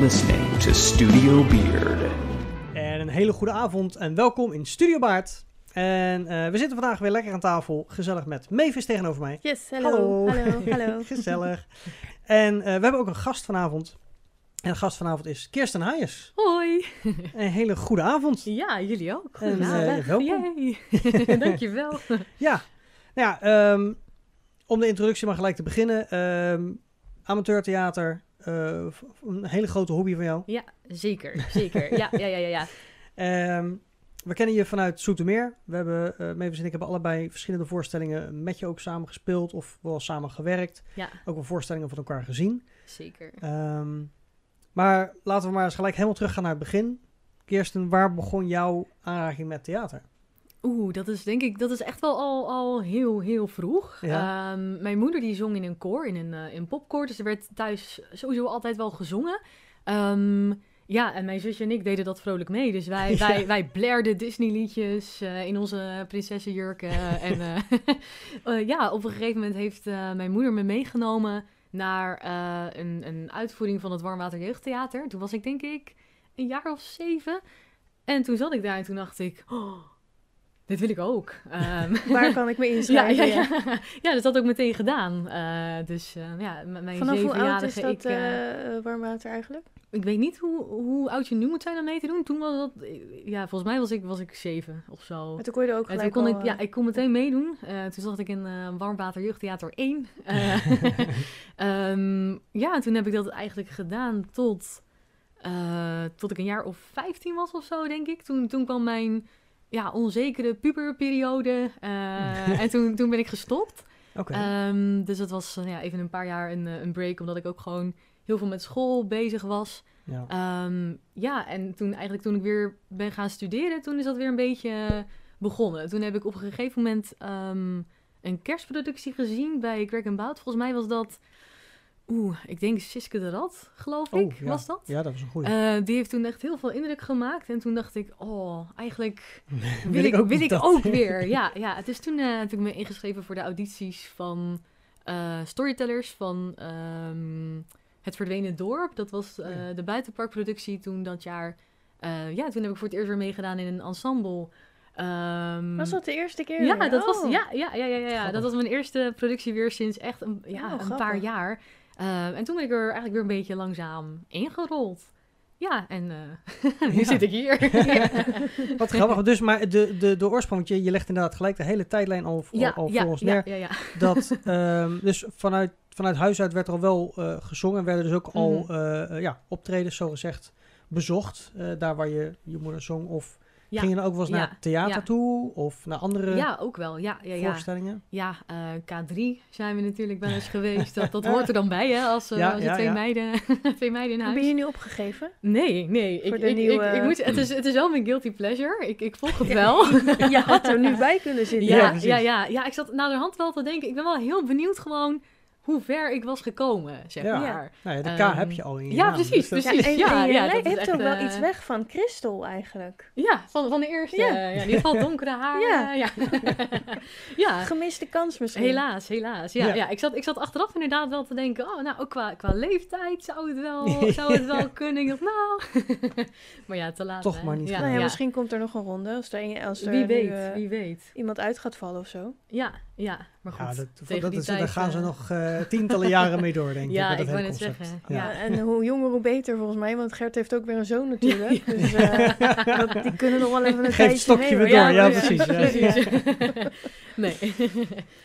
listening to Studio Beard. En een hele goede avond en welkom in Studio Baard. En eh, we zitten vandaag weer lekker aan tafel, gezellig met Mavis tegenover mij. Yes, hallo. Hallo. Hallo, hallo. Gezellig. en eh, we hebben ook een gast vanavond. En de gast vanavond is Kirsten Hayes. Hoi. Een hele goede avond. Ja, jullie ook. En, Goedenavond. eh, welkom. Dankjewel. Ja, nou ja, ehm, om de introductie maar gelijk te beginnen. ehm amateurtheater, eh, een hele grote hobby van jou. Ja, zeker. Zeker. Ja, ja, ja, ja. ja. Ehm, we kennen je vanuit Soetermeer. We hebben, eh Mavis en ik hebben allebei verschillende voorstellingen met je ook samen gespeeld of wel samen gewerkt. Ja, Ook wel voorstellingen van elkaar gezien. zeker. Ehm, maar laten we maar eens gelijk helemaal teruggaan naar het begin. Kirsten, waar begon jouw aanraking met theater? Oeh, dat is denk ik, dat is echt wel al, al heel, heel vroeg. Ja. Ehm, mijn moeder die zong in een koor, in een, eh, in popkoor. Dus er werd thuis sowieso altijd wel gezongen. Ehm, ja, en mijn zusje en ik deden dat vrolijk mee. Dus wij, Ja. wij, wij blerden Disney-liedjes eh, in onze prinsessenjurken. en eh, ja, op een gegeven moment heeft mijn moeder me meegenomen naar een, een uitvoering van het Warmwater Jeugdtheater. Toen was ik denk ik een jaar of zeven. En toen zat ik daar en toen dacht ik... Oh, dit wil ik ook. Ehm, Waar kan ik me inschrijven? ja, ja. ja, dus dat had ik meteen gedaan. Eh, dus eh, ja, mijn Vanaf hoe oud is dat ik, eh, eh, warmwater eigenlijk? ik weet niet hoe, hoe oud je nu moet zijn om mee te doen. Toen was dat... Ja, volgens mij was ik, was ik zeven of zo. Maar toen kon je er ook En toen gelijk kon al, ik, ja, ik kon meteen meedoen. Toen zat ik in Warmwater Jeugdtheater 1. Eh, ehm, ja, en toen heb ik dat eigenlijk gedaan tot, tot ik een jaar of 15 was of zo, denk ik. Toen, toen kwam mijn ja, onzekere puberperiode. eh, en toen, toen ben ik gestopt. Ehm, dus dat was ja, even een paar jaar een, eh, een break, omdat ik ook gewoon heel veel met school bezig was. ja. Ehm, ja, en toen eigenlijk toen ik weer ben gaan studeren, toen is dat weer een beetje eh, begonnen. Toen heb ik op een gegeven moment ehm, een kerstproductie gezien bij Greg Bout. Volgens mij was dat, oeh, ik denk Siske de Rad, geloof ik, Oh, ja. was dat? ja, dat was een goede. Eh, die heeft toen echt heel veel indruk gemaakt. En toen dacht ik, oh, eigenlijk wil, wil ik, wil niet ik ook weer. Ja, ja, het is toen uh, heb ik me ingeschreven voor de audities van eh, storytellers van ehm, Het Verdwenen Dorp. Dat was eh, Oh ja. de buitenparkproductie toen dat jaar. Eh, ja, toen heb ik voor het eerst weer meegedaan in een ensemble. Ehm, Was dat de eerste keer? ja, dat was, Oh. ja, ja, ja, ja, ja, dat was mijn eerste productie weer sinds echt een, ja, Oh, een grappig. paar jaar. Eh, en toen ben ik er eigenlijk weer een beetje langzaam ingerold. Ja, en eh, nu Ja. zit ik hier. Wat grappig. Dus, maar de, de, de oorsprong, want je, je legt inderdaad gelijk de hele tijdlijn al, al, ja, al ja, voor ons ja, neer. ja, ja. Dat, ehm, dus vanuit, vanuit huis uit werd er al wel eh, gezongen. Werden dus ook al eh, ja, optredens, zogezegd, bezocht. daar waar je je moeder zong. Of Ja, ging je dan ook wel eens ja, naar theater ja. toe? Of naar andere Ja, ook wel. Ja, ja, ja. voorstellingen? ja eh, K3 zijn we natuurlijk wel eens geweest. Dat, dat hoort er dan bij, hè? Als, eh, als twee, ja. Meiden, twee meiden in Ben huis. je nu opgegeven? Nee, nee. Ik, de ik, nieuwe- ik, ik moet, het, is, het is wel mijn guilty pleasure. Ik, ik volg het wel. je had er nu bij kunnen zitten. Ja, Ja, ja, ja, ja, ik zat naderhand wel te denken. Ik ben wel heel benieuwd gewoon hoe ver ik was gekomen, zeg Ja. maar. Nou ja, de K Ehm, heb je al in je ja, naam, precies, dus precies. en, ja, en je hebt echt, ook wel eh, iets weg van Christel eigenlijk. Ja, van, van de eerste. Ja. Ja. in ieder geval donkere haar. Ja. Ja, ja. Gemiste kans misschien. Helaas, helaas. Ja, Ja. ja. ik, zat, ik zat achteraf inderdaad wel te denken, oh, nou, ook qua, qua leeftijd zou het wel, zou het wel kunnen. Ik dacht, nou... maar ja, te laat. Toch hè. maar niet Ja, Nou ja, misschien komt er nog een ronde als er, een- als er Wie nu, weet, eh, wie weet. iemand uit gaat vallen of zo. Ja, ja, maar goed. Ja, dat, tegen dat die is, tijd, daar gaan ze eh, nog eh, tientallen jaren mee door, denk ik. Ja, met dat ik wou net concept. zeggen, Ja. en hoe jonger hoe beter volgens mij, want Gert heeft ook weer een zoon natuurlijk. Dus eh, dat, die kunnen nog wel even een Geef het tijdje stokje mee. weer door, ja, precies, ja. precies. nee.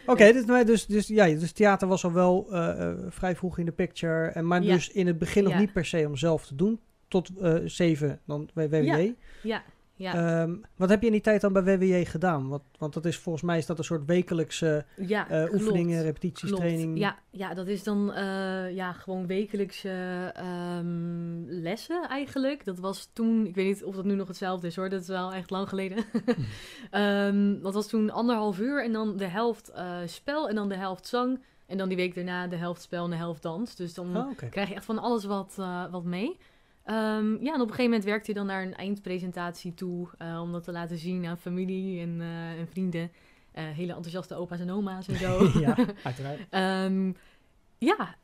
Oké, maar dus, dus, ja, dus theater was al wel eh, eh, vrij vroeg in de picture. En, maar Ja. dus in het begin nog niet per se om zelf te doen. Tot eh zeven, dan bij WWJ. Ja, ja. Ehm, wat heb je in die tijd dan bij WWJ gedaan? Want, want dat is volgens mij is dat een soort wekelijkse ja, eh, oefeningen, repetities, Klopt. training. Ja, ja, dat is dan eh, ja, gewoon wekelijkse ehm, lessen eigenlijk. Dat was toen, ik weet niet of dat nu nog hetzelfde is hoor, dat is wel echt lang geleden. Ehm, dat was toen anderhalf uur en dan de helft eh, spel en dan de helft zang. En dan die week daarna de helft spel en de helft dans. Dus dan Oh, krijg je echt van alles wat, wat mee. Ehm, ja, en op een gegeven moment werkte hij dan naar een eindpresentatie toe. eh, om dat te laten zien aan familie en, eh, en vrienden. Eh, hele enthousiaste opa's en oma's en zo. ja, uiteraard. Ehm, Ja,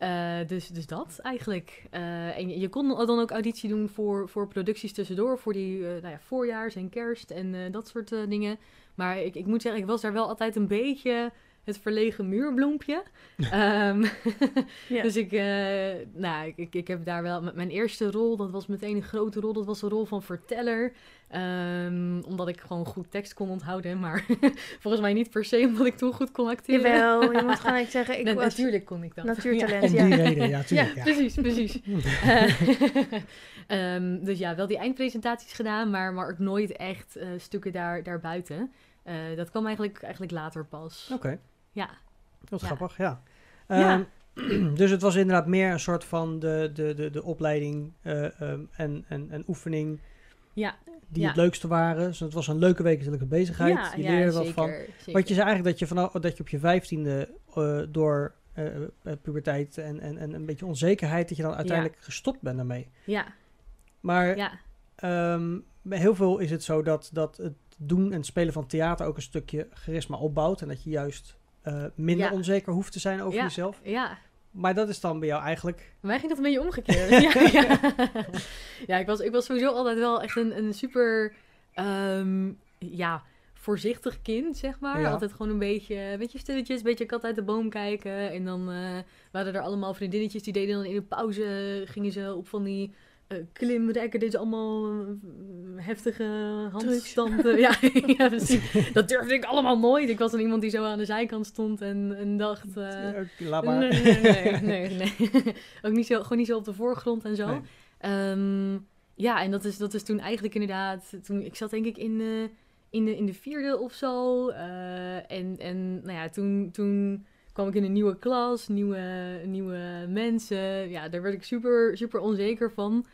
dus, dus dat eigenlijk. En je, je kon dan ook auditie doen voor, voor producties tussendoor, voor die nou ja, voorjaars en kerst en dat soort dingen. Maar ik, ik moet zeggen, ik was daar wel altijd een beetje het verlegen muurbloempje. Ehm, Ja. Dus ik, eh, nou, ik, ik, ik heb daar wel... m- Mijn eerste rol, dat was meteen een grote rol. Dat was de rol van verteller. Ehm, omdat ik gewoon goed tekst kon onthouden. Maar volgens mij niet per se omdat ik toen goed kon acteren. Jawel, je moet gelijk zeggen, ik was natuurlijk kon ik dat. natuurtalent. Om Ja. die reden, ja, tuurlijk. Ja, Precies, precies. Eh, ehm, dus ja, wel die eindpresentaties gedaan, maar, maar ook nooit echt eh, stukken daar, daarbuiten. Eh, dat kwam eigenlijk, eigenlijk later pas. Oké, Ja, dat is Ja. grappig, ja. Ehm, dus het was inderdaad meer een soort van de, de, de, de opleiding eh, ehm, en, en, en oefening ja, die Ja. het leukste waren. Dus het was een leuke wekelijke bezigheid. ja, je leerde wat van. zeker. Want je zei eigenlijk dat je, vanaf, dat je op je vijftiende uh, door uh, puberteit en, en, en een beetje onzekerheid, dat je dan uiteindelijk gestopt bent daarmee. Ja, Maar ja. um, bij heel veel is het zo dat, dat het doen en spelen van theater ook een stukje charisma opbouwt. En dat je juist uh, minder Ja. onzeker hoeft te zijn over Ja. jezelf. Ja, Maar dat is dan bij jou eigenlijk... Bij mij ging dat een beetje omgekeerd. ja, ja. ja ik, was, ik was sowieso altijd wel echt een, een super um, ja, voorzichtig kind, zeg maar. Ja. Altijd gewoon een beetje, een beetje stilletjes, een beetje kat uit de boom kijken. En dan uh, waren er allemaal vriendinnetjes die deden dan in de pauze, gingen ze op van die klimrekken, deden ze allemaal uh, heftige handstanden. ja, ja, precies. Dat durfde ik allemaal nooit. Ik was dan iemand die zo aan de zijkant stond en, en dacht... Uh, Laat maar. Nee, nee, nee. nee, nee. Ook niet zo, gewoon niet zo op de voorgrond en zo. Nee. Um, ja, en dat is, dat is toen eigenlijk inderdaad... Toen, ik zat denk ik in de, in de, in de vierde of zo. Uh, en, en nou ja, toen... toen kwam ik in een nieuwe klas, nieuwe, nieuwe mensen. Ja, daar werd ik super, super onzeker van.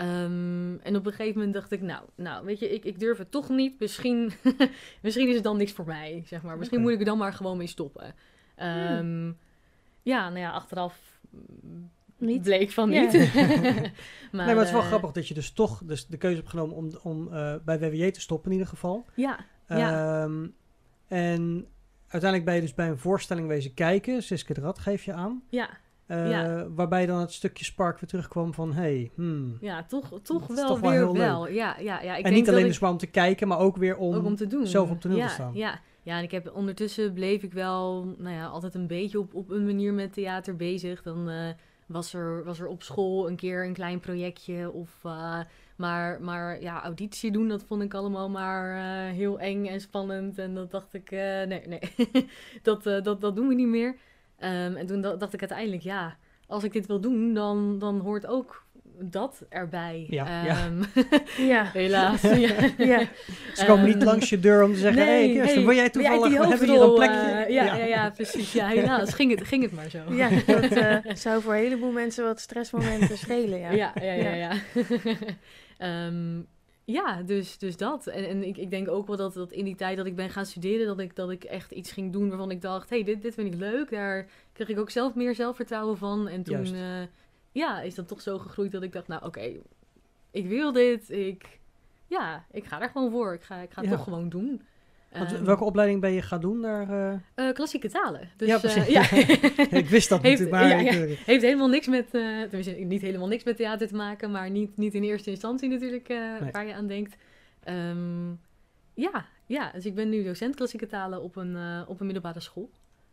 Um, en op een gegeven moment dacht ik, nou, nou weet je, ik, ik durf het toch niet. Misschien, misschien is het dan niks voor mij, zeg maar. Misschien okay. moet ik er dan maar gewoon mee stoppen. Um, hmm. Ja, nou ja, achteraf niet. bleek van ja. niet. maar, nee, maar het is wel uh, grappig dat je dus toch dus de keuze hebt genomen om, om uh, bij WWJ te stoppen in ieder geval. Ja, ja. Um, en uiteindelijk ben je dus bij een voorstelling wezen kijken. Siske de Rad geef je aan. Ja. Uh, ja. Waarbij dan het stukje spark weer terugkwam van... Hey, hmm, ja, toch, toch wel toch weer wel. wel. Ja, ja, ja. Ik en denk niet alleen ik... dus maar om te kijken, maar ook weer om, ook om te doen. zelf op toneel ja, te staan. Ja, ja, en ik heb ondertussen bleef ik wel nou ja, altijd een beetje op, op een manier met theater bezig. Dan uh, was, er, was er op school een keer een klein projectje of... Uh, maar, maar ja, auditie doen, dat vond ik allemaal maar uh, heel eng en spannend. En dat dacht ik, uh, nee, nee, dat, uh, dat, dat doen we niet meer. Um, en toen dacht ik uiteindelijk, ja, als ik dit wil doen, dan, dan hoort ook dat erbij. Ja, um, ja. helaas. ja. ja. Ze komen um, niet langs je deur om te zeggen, nee, hey, hey, wil jij toevallig, we hebben hier een plekje? Uh, ja, ja. Ja, ja, precies. Ja, helaas ging het, ging het maar zo. Ja, dat uh, zou voor een heleboel mensen wat stressmomenten schelen, ja. Ja, ja, ja, ja. um, ja, dus, dus dat. En, en ik, ik denk ook wel dat, dat in die tijd dat ik ben gaan studeren, dat ik, dat ik echt iets ging doen waarvan ik dacht, hey, dit, dit vind ik leuk. Daar kreeg ik ook zelf meer zelfvertrouwen van. En toen, uh, ja, is dat toch zo gegroeid dat ik dacht, nou oké, okay, ik wil dit. Ik, ja, ik ga er gewoon voor. Ik ga, ik ga het ja. toch gewoon doen. Want, um, welke opleiding ben je gaan doen daar? Uh... Uh, klassieke talen. Dus, ja, precies. ja. ik wist dat heeft, niet, maar... Ja, ja. Heeft helemaal niks met... Tenminste, niet helemaal niks met theater te maken, maar niet, niet in eerste instantie natuurlijk nee. waar je aan denkt. Um, ja, ja, dus ik ben nu docent klassieke talen op een, op een middelbare school.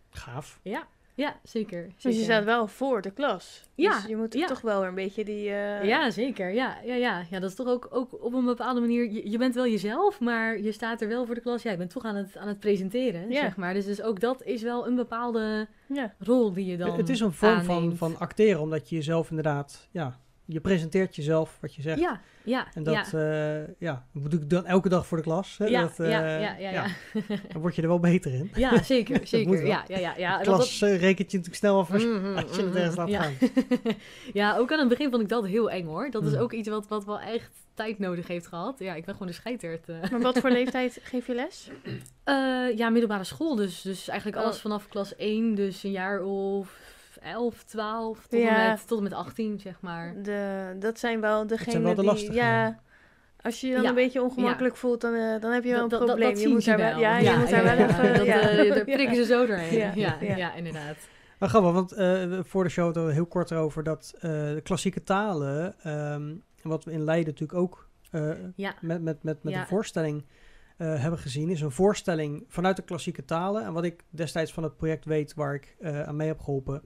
Gaaf. Ja, ja, zeker. zeker. Dus je staat wel voor de klas. Ja. Dus je moet ja. toch wel een beetje die... Uh... Ja, zeker. Ja, ja, ja. ja, dat is toch ook, ook op een bepaalde manier... Je, je, bent wel jezelf, maar je staat er wel voor de klas. Ja, je bent toch aan het, aan het presenteren, ja. zeg maar. Dus, dus ook dat is wel een bepaalde ja. rol die je dan Het is een vorm aanneemt. van, van acteren, omdat je jezelf inderdaad... Ja, je presenteert jezelf, wat je zegt. Ja, ja. En dat, ja, uh, ja moet ik dan elke dag voor de klas. Hè? Ja, dat, uh, ja, ja, ja, ja. Dan word je er wel beter in. Ja, zeker, zeker. ja, ja, ja, ja. De klas dat, dat... rekent je natuurlijk snel af als, Mhm, mm -hmm, als je het ergens laat ja. gaan. ja, ook aan het begin vond ik dat heel eng hoor. Dat is Mm. ook iets wat, wat wel echt tijd nodig heeft gehad. Ja, ik ben gewoon de scheiterd. Uh. Maar wat voor leeftijd geef je les? Uh, ja, middelbare school dus. Dus eigenlijk Oh. alles vanaf klas 1. Dus een jaar of 11, 12 tot, Ja. en, met, tot en met 18, zeg maar. De, dat zijn wel degenen zijn wel de die... lastige. Ja, als je je dan Ja. een beetje ongemakkelijk voelt, dan, uh, dan heb je wel een Dat- probleem. dat je moet daar wel, ja, je moet daar wel ja, even... dat, ja. eh, daar prikken ze zo doorheen. Ja, Ja, ja, ja. inderdaad. Maar grappig, want eh, voor de show hadden we heel kort erover dat eh, de klassieke talen, ehm, wat we in Leiden natuurlijk ook eh, Ja, met, met, met, met Ja. een voorstelling eh, hebben gezien, is een voorstelling vanuit de klassieke talen. En wat ik destijds van het project weet, waar ik eh, aan mee heb geholpen,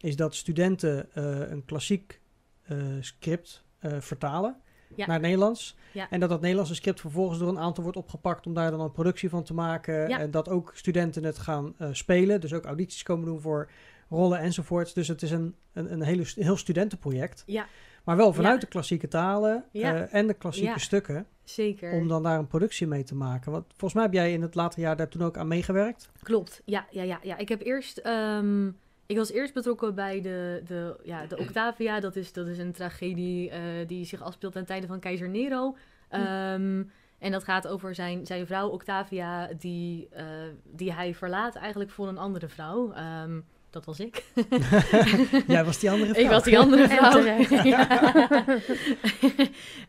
is dat studenten eh, een klassiek eh, script eh, vertalen Ja. naar het Nederlands. Ja. En dat dat Nederlandse script vervolgens door een aantal wordt opgepakt om daar dan een productie van te maken. Ja. En dat ook studenten het gaan spelen. Dus ook audities komen doen voor rollen enzovoorts. Dus het is een, een, een hele, heel studentenproject. ja, Maar wel vanuit Ja. de klassieke talen Ja. en de klassieke Ja. stukken. zeker. Om dan daar een productie mee te maken. Want volgens mij heb jij in het later jaar daar toen ook aan meegewerkt. Klopt, ja, ja, ja, ja. Ik heb eerst, ehm, ik was eerst betrokken bij de, de, ja, de Octavia. Dat is, dat is een tragedie eh, die zich afspeelt ten tijde van keizer Nero. Ehm, en dat gaat over zijn, zijn vrouw Octavia, die, eh, die hij verlaat eigenlijk voor een andere vrouw. Ehm, dat was ik. jij was die andere vrouw. Ik was die andere En vrouw. terecht. Ja.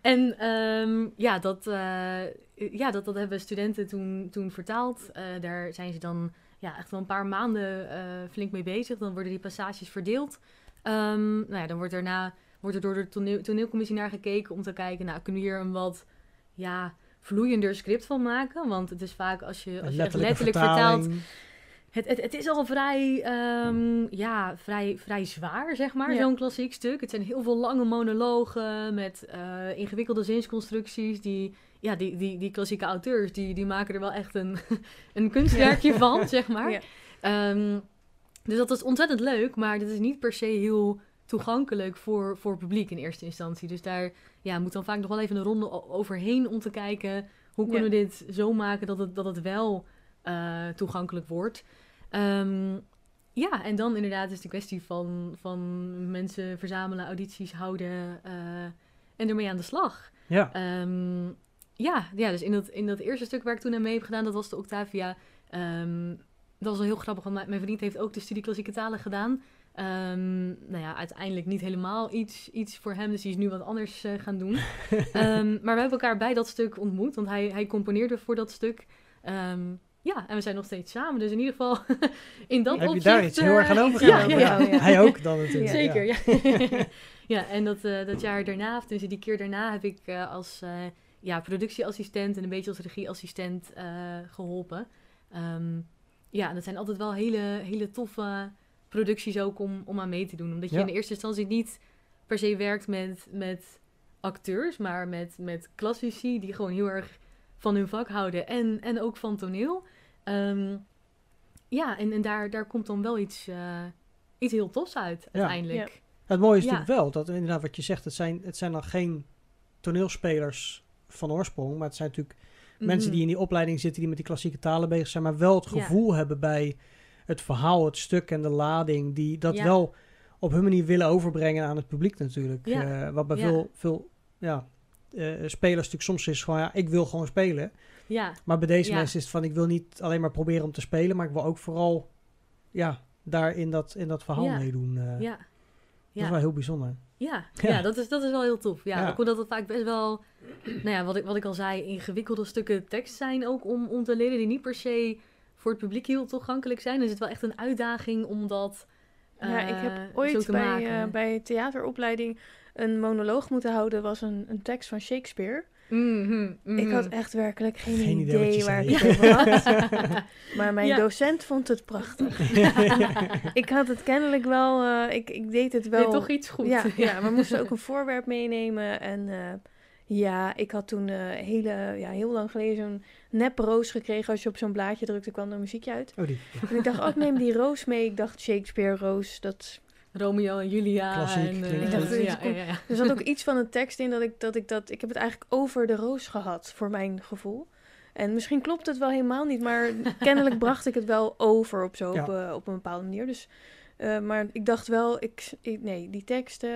en ehm, ja, dat, eh, ja dat, dat hebben studenten toen, toen vertaald. Daar zijn ze dan ja, echt wel een paar maanden eh, flink mee bezig. Dan worden die passages verdeeld. Ehm, nou ja, dan wordt daarna wordt er door de toneel, toneelcommissie naar gekeken om te kijken, nou, kunnen we hier een wat ja, vloeiender script van maken? Want het is vaak als je, als je echt letterlijk vertaalt, het, het, het is al vrij, ehm, ja, vrij, vrij zwaar, zeg maar, Ja. zo'n klassiek stuk. Het zijn heel veel lange monologen met eh, ingewikkelde zinsconstructies. Die, ja, die, die, die klassieke auteurs, die, die maken er wel echt een, een kunstwerkje van, zeg maar. Ja. Ehm, dus dat is ontzettend leuk, maar dat is niet per se heel toegankelijk voor, voor publiek in eerste instantie. Dus daar ja, moet dan vaak nog wel even een ronde overheen om te kijken... hoe kunnen we dit zo maken dat het, dat het wel eh, toegankelijk wordt. Ehm, ja, en dan inderdaad is de kwestie van, van mensen verzamelen, audities houden eh, en ermee aan de slag. Ja. Ehm, ja, ja, dus in dat, in dat eerste stuk waar ik toen aan mee heb gedaan, dat was de Octavia. Ehm, dat was wel heel grappig, want mijn- mijn vriend heeft ook de studie klassieke talen gedaan. Ehm, nou ja, uiteindelijk niet helemaal iets, iets voor hem, dus die is nu wat anders eh, gaan doen. Ehm, maar we hebben elkaar bij dat stuk ontmoet, want hij, hij componeerde voor dat stuk. Ja, en we zijn nog steeds samen, dus in ieder geval in dat Heb je opzicht... daar iets heel erg aan eh, overgehouden? Ja, ja, ja. ja. Hij ook dan natuurlijk. Zeker, ja. ja. ja, en dat, eh, dat jaar daarna, of dus die keer daarna, heb ik eh, als eh, ja, productieassistent en een beetje als regieassistent eh, geholpen. Ehm, ja, en dat zijn altijd wel hele, hele toffe producties ook om, om aan mee te doen. Omdat je Ja. in de eerste instantie niet per se werkt met, met acteurs, maar met, met klassici die gewoon heel erg van hun vak houden en, en ook van toneel. Ehm, ja, en, en daar, daar komt dan wel iets, eh, iets heel tofs uit Ja. uiteindelijk. Het mooie is Ja. natuurlijk wel dat inderdaad wat je zegt, het zijn, het zijn dan geen toneelspelers van oorsprong, maar het zijn natuurlijk mensen Mhm. die in die opleiding zitten, die met die klassieke talen bezig zijn, maar wel het Ja. gevoel hebben bij het verhaal, het stuk en de lading, die dat Ja. wel op hun manier willen overbrengen aan het publiek natuurlijk. Ja. Eh, wat bij veel, veel ja, eh, spelers natuurlijk soms is gewoon, ja, ik wil gewoon spelen. Ja, Maar bij deze mensen is het van, ik wil niet alleen maar proberen om te spelen, maar ik wil ook vooral, ja, daar in dat, in dat verhaal meedoen. eh. ja. Dat is wel heel bijzonder. Ja, Ja. ja. dat, is, dat is wel heel tof. Ja, Ja. ook omdat het vaak best wel, nou ja, wat ik, wat ik al zei, ingewikkelde stukken tekst zijn ook om, om te leren, die niet per se voor het publiek heel toegankelijk zijn. Dus het is wel echt een uitdaging om dat Ja, ik eh, heb zo ooit te bij, maken. eh, bij theateropleiding een monoloog moeten houden. was een, een tekst van Shakespeare. Mhm, Ik mhm. had echt werkelijk geen, Geen idee waar ik het over had. Maar mijn Ja. docent vond het prachtig. ik had het kennelijk wel... eh, ik, ik deed het Je wel... deed toch iets goed. Ja, ja, we moesten ook een voorwerp meenemen. En eh, ja, ik had toen eh, hele, ja, heel lang geleden zo'n nep roos gekregen. Als je op zo'n blaadje drukte, kwam er een muziekje uit. Oh, die. En ik dacht, oh, ik neem die roos mee. Ik dacht, Shakespeare roos, dat Romeo en Julia. Klassiek, en, eh, ja, Ik ja, dacht, ja, ja. Er zat ook iets van een tekst in dat ik dat, ik dat... Ik heb het eigenlijk over de roos gehad, voor mijn gevoel. En misschien klopt het wel helemaal niet, maar kennelijk bracht ik het wel over op, zo, Ja. op, eh, op een bepaalde manier. Dus, eh, maar ik dacht wel, ik, ik- nee, die tekst, eh,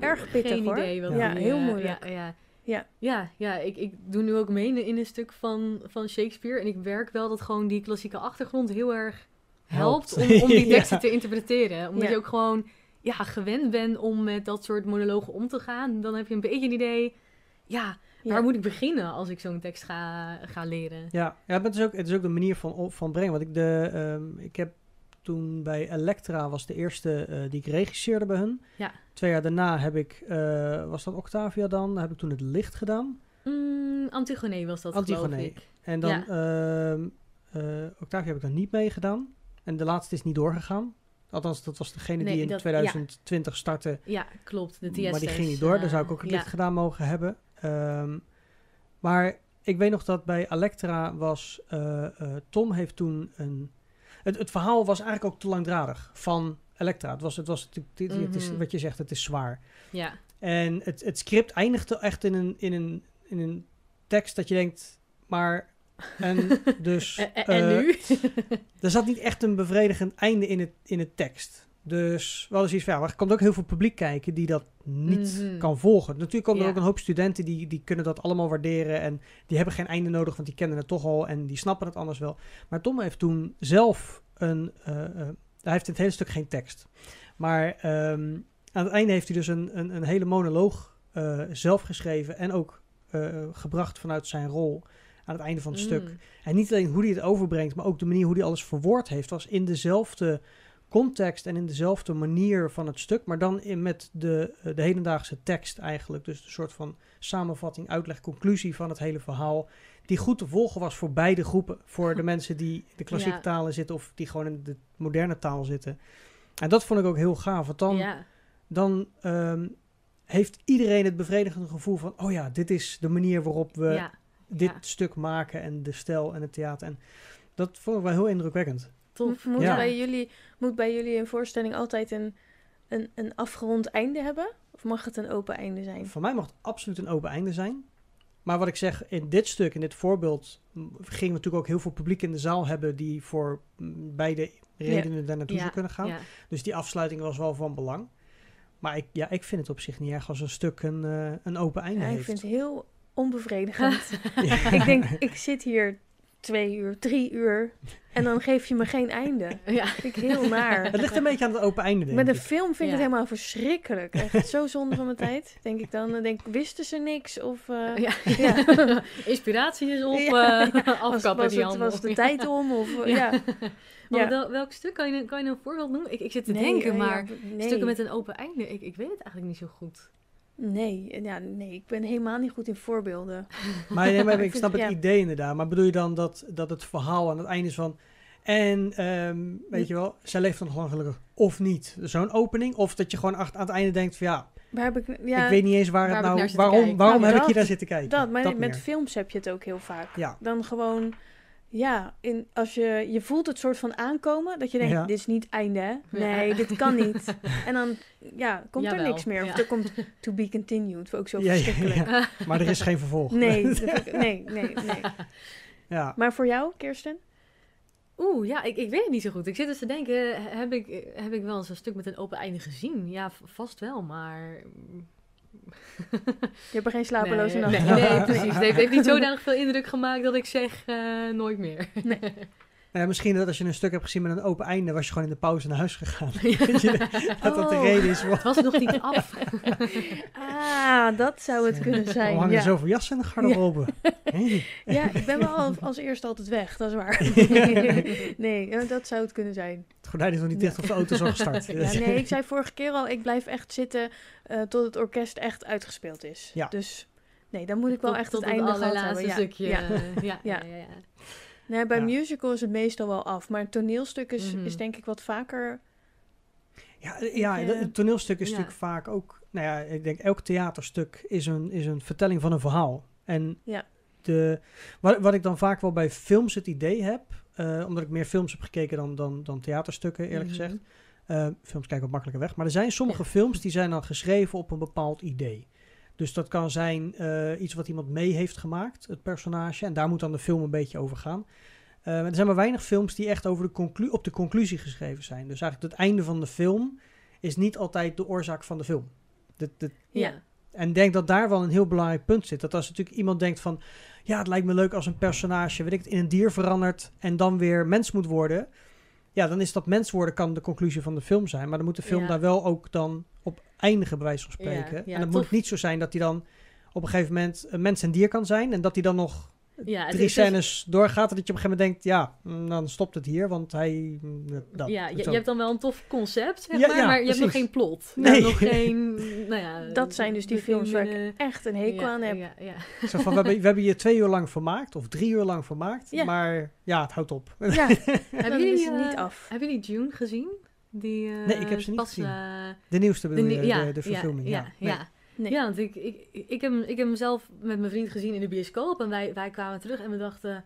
erg pittig Geen hoor. idee wat Ja, die, heel moeilijk. Ja, ja. Ja. ja, ja ik, ik doe nu ook mee in een stuk van, van Shakespeare. En ik werk wel dat gewoon die klassieke achtergrond heel erg helpt, om, om die Ja. teksten te interpreteren. Omdat Ja. je ook gewoon ja, gewend bent om met dat soort monologen om te gaan. Dan heb je een beetje een idee, ja, Ja. waar moet ik beginnen als ik zo'n tekst ga, ga leren? Ja, ja maar het, is ook, het is ook de manier van, van brengen. Want ik, de, ehm, ik heb toen bij Elektra, was de eerste eh, die ik regisseerde bij hun. Ja. Twee jaar daarna heb ik, eh, was dat Octavia dan? Heb ik toen het licht gedaan. Mm, Antigone was dat, Antigone. geloof ik. En dan, Ja. ehm, eh, Octavia heb ik dan niet meegedaan. En de laatste is niet doorgegaan. Althans, dat was degene Nee, die in dat- 2020 startte. Ja, klopt. De TS maar die ging niet door. Daar zou ik ook het licht gedaan mogen hebben. Ehm, maar ik weet nog dat bij Elektra was... eh, eh, Tom heeft toen een... Het, het verhaal was eigenlijk ook te langdradig van Elektra. Het was, het was, het, het- het is, Mhm. wat je zegt, het is zwaar. Ja, En het, het script eindigde echt in een, in, een, in een tekst dat je denkt... Maar... En dus... en, en- eh, nu? er zat niet echt een bevredigend einde in het, in het tekst. Dus wel eens iets van, ja, maar er komt ook heel veel publiek kijken die dat niet Mhm. kan volgen. Natuurlijk komen er ook een hoop studenten die, die kunnen dat allemaal waarderen. En die hebben geen einde nodig, want die kennen het toch al en die snappen het anders wel. Maar Tom heeft toen zelf een. eh, hij heeft in het hele stuk geen tekst. Maar ehm, aan het einde heeft hij dus een, een, een hele monoloog zelf geschreven en ook gebracht vanuit zijn rol aan het einde van het stuk. Mm. En niet alleen hoe hij het overbrengt, maar ook de manier hoe hij alles verwoord heeft, was in dezelfde context en in dezelfde manier van het stuk, maar dan in met de, eh, de hedendaagse tekst eigenlijk. Dus een soort van samenvatting, uitleg, conclusie van het hele verhaal, die goed te volgen was voor beide groepen. Voor de mensen die de klassieke Ja. talen zitten of die gewoon in de moderne taal zitten. En dat vond ik ook heel gaaf, want dan, ja. dan ehm, heeft iedereen het bevredigende gevoel van, oh ja, dit is de manier waarop we ja, dit ja. stuk maken en de stijl en het theater. En dat vond ik wel heel indrukwekkend. tof. Moet, Ja. bij jullie, moet bij jullie een voorstelling altijd een, een, een afgerond einde hebben? Of mag het een open einde zijn? Voor mij mag het absoluut een open einde zijn. Maar wat ik zeg, in dit stuk, in dit voorbeeld, gingen we natuurlijk ook heel veel publiek in de zaal hebben die voor beide redenen daar naartoe Ja, zou kunnen gaan. ja. Dus die afsluiting was wel van belang. Maar ik, ja, ik vind het op zich niet erg als een stuk een, eh, een open einde Ja, ik heeft. vind het heel onbevredigend. Ja. ik denk, ik zit hier twee uur, drie uur en dan geef je me geen einde. Ja. vind ik heel naar. Het ligt een beetje aan het open einde, denk Met een ik. film vind ik Ja. het helemaal verschrikkelijk. Echt zo zonde van mijn tijd, denk ik dan. Dan denk ik, wisten ze niks? Of eh, Ja. Ja. Inspiratie is op, Ja, eh, was, afkappen was, die het, handel. was de Ja. tijd om? Of, eh, Ja. ja. Maar Ja. wel- welk stuk kan je, kan je een voorbeeld noemen? Ik, ik zit te Nee, denken, eh, maar ja, nee. stukken met een open einde, ik, ik weet het eigenlijk niet zo goed. Nee, ja, nee, ik ben helemaal niet goed in voorbeelden. Maar, nee, maar ik snap het ja. idee inderdaad. Maar bedoel je dan dat, dat het verhaal aan het einde is van... En ehm, weet je wel, zij leeft dan lang gelukkig. Of niet. Zo'n opening. Of dat je gewoon aan het einde denkt van ja, Waar heb ik, ja, ik weet niet eens waar, waar het nou... Waarom, waarom Nou, heb ik dat- hier naar zitten kijken? dat, maar met meer. films heb je het ook heel vaak. Ja. Dan gewoon, ja, in, als je, je voelt het soort van aankomen, dat je denkt, Ja. dit is niet einde, hè? Ja. Nee, dit kan niet. En dan, ja, komt er niks meer. Of ja. er komt to be continued, ook zo Ja, ja, verschrikkelijk. ja. Maar er is geen vervolg. Nee, ik- nee, nee, nee. ja. Maar voor jou, Kirsten? Oeh, ja, ik, ik weet het niet zo goed. Ik zit dus te denken, heb ik, heb ik wel eens een stuk met een open einde gezien? Ja, vast wel, maar... Je hebt er geen slapeloze nee, nacht nee, nee, precies. Het heeft, heeft niet zodanig veel indruk gemaakt dat ik zeg, eh, nooit meer. Nou ja, misschien dat als je een stuk hebt gezien met een open einde... was je gewoon in de pauze naar huis gegaan. Je, dat dat de Oh. reden is. Het was nog niet af. Ah, dat zou het kunnen zijn. hangen Ja. zoveel jassen in de garderobe. Hey. ja, ik ben wel al- als eerste altijd weg, dat is waar. nee, ja, dat zou het kunnen zijn. Het gordijn is nog niet dicht of de auto is al gestart. Ja, nee, ik zei vorige keer al, ik blijf echt zitten eh, tot het orkest echt uitgespeeld is. Ja. Dus nee, dan moet ik wel Tot- echt tot het einde gehad allerlaatste hebben. Ja. stukje. Ja. eh, ja, ja. Ja. ja, ja. Nee, bij Ja. musical is het meestal wel af, maar een toneelstuk is, Mhm. is denk ik wat vaker... Ja, ja Ik, dat- eh, het toneelstuk is ja. natuurlijk vaak ook... Nou ja, ik denk elk theaterstuk is een, is een vertelling van een verhaal. En Ja. de, wat, wat ik dan vaak wel bij films het idee heb... eh, omdat ik meer films heb gekeken dan, dan, dan theaterstukken, eerlijk Mhm. gezegd. Eh, films kijken wat makkelijker weg. Maar er zijn sommige films die zijn dan geschreven op een bepaald idee. Dus dat kan zijn eh, iets wat iemand mee heeft gemaakt, het personage. En daar moet dan de film een beetje over gaan. Eh, er zijn maar weinig films die echt over de conclu op de conclusie geschreven zijn. Dus eigenlijk het einde van de film is niet altijd de oorzaak van de film. De, de, Ja. en ik denk dat daar wel een heel belangrijk punt zit. Dat als natuurlijk iemand denkt van... Ja, het lijkt me leuk als een personage, weet ik het, in een dier verandert... en dan weer mens moet worden... Ja, dan is dat mens worden kan de conclusie van de film zijn. Maar dan moet de film Ja. daar wel ook dan op eindigen, bij wijze van spreken. ja, en het moet niet zo zijn dat hij dan op een gegeven moment een mens en dier kan zijn... en dat hij dan nog Ja, het drie is- scènes doorgaat. En dat je op een gegeven moment denkt, ja, mm, dan stopt het hier. Want hij... mm, dat, ja, je, je hebt dan wel een tof concept, zeg Ja, maar, ja, maar je hebt nog geen plot. Nee. Nog geen, nou ja... Dat zijn dus die films waar ik echt een hekel ja, aan heb. Ja, ja. Zo van, we, hebben, we hebben je twee uur lang vermaakt. Of drie uur lang vermaakt. Ja. Maar ja, het houdt op. Ja, Hebben jullie, is het eh, niet af. Hebben jullie June gezien? Die, eh, Nee, ik heb ze niet pas, gezien. eh, De nieuwste bedoel de, je, nie- ja, de, de verfilming. Ja, Ja, ja, Nee. ja. Nee. Ja, want ik, ik, ik, heb, ik heb hem zelf met mijn vriend gezien in de bioscoop. En wij, wij kwamen terug en we dachten...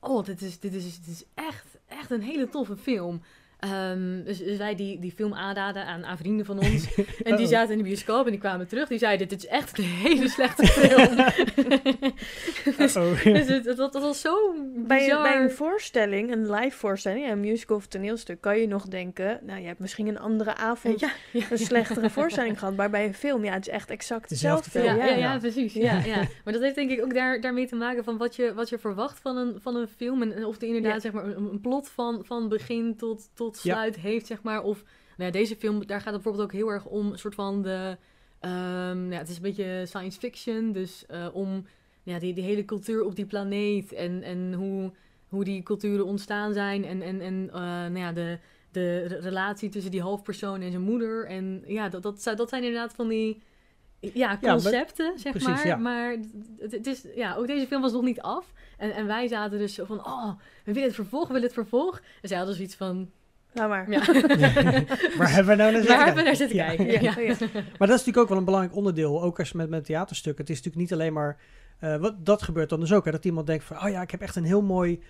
Oh, dit is, dit is, dit is echt, echt een hele toffe film. Ehm, dus, dus wij die, die film aanraden aan, aan vrienden van ons. En die Uh-oh. zaten in de bioscoop en die kwamen terug. Die zeiden, dit is echt een hele slechte film. dus dus het, het, was- het was zo Bij, bizar. bij een voorstelling, een live voorstelling, een musical of toneelstuk, kan je nog denken, nou, je hebt misschien een andere avond ja, ja, een slechtere voorstelling gehad. Maar bij een film, ja, het is echt exact Dezelfde hetzelfde. film. Ja, ja, ja. ja, precies. Ja, ja. Maar dat heeft denk ik ook daar, daarmee te maken van wat je, wat je verwacht van een, van een film. En, of die inderdaad Ja. zeg maar, een, een plot van, van begin tot, tot Sluit heeft, zeg maar. Of nou ja, deze film, daar gaat het bijvoorbeeld ook heel erg om een soort van de... ehm, ja, het is een beetje science fiction, dus eh, om ja, die, die hele cultuur op die planeet en, en hoe, hoe die culturen ontstaan zijn. En, en, en eh, nou ja, de, de re- relatie tussen die hoofdpersoon en zijn moeder. En ja, dat, dat, dat zijn inderdaad van die ja, maar- concepten, zeg precies, maar. ja. Maar het, het is, ja, ook deze film was nog niet af. En, en wij zaten dus zo van, oh, we willen het vervolg, we willen het vervolg. En zij hadden zoiets van, Laat maar. ja, Waar hebben we nou naar zitten waar hebben we naar kijken? zitten Ja. kijken? Ja, Ja. oh ja. Maar dat is natuurlijk ook wel een belangrijk onderdeel, ook als met, met theaterstukken. Het is natuurlijk niet alleen maar, eh, wat, dat gebeurt dan dus ook, hè, dat iemand denkt van, oh ja, ik heb echt een heel mooi,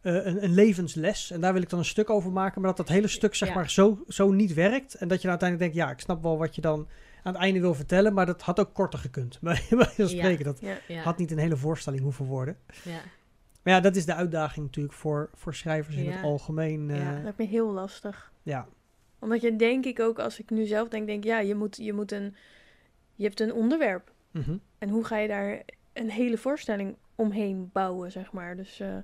eh, een, een levensles en daar wil ik dan een stuk over maken, maar dat dat hele stuk zeg Ja. maar zo, zo niet werkt en dat je dan uiteindelijk denkt, ja, ik snap wel wat je dan aan het einde wil vertellen, maar dat had ook korter gekund. Bij bij van spreken, dat Ja. Ja, had niet een hele voorstelling hoeven worden. ja. Maar ja, dat is de uitdaging natuurlijk voor, voor schrijvers in Ja. het algemeen. eh, Ja. Dat lijkt me heel lastig. ja. Omdat je denk ik ook, als ik nu zelf denk, denk ja, je moet, je moet een, je hebt een onderwerp. Mhm. En hoe ga je daar een hele voorstelling omheen bouwen, zeg maar. Dus eh,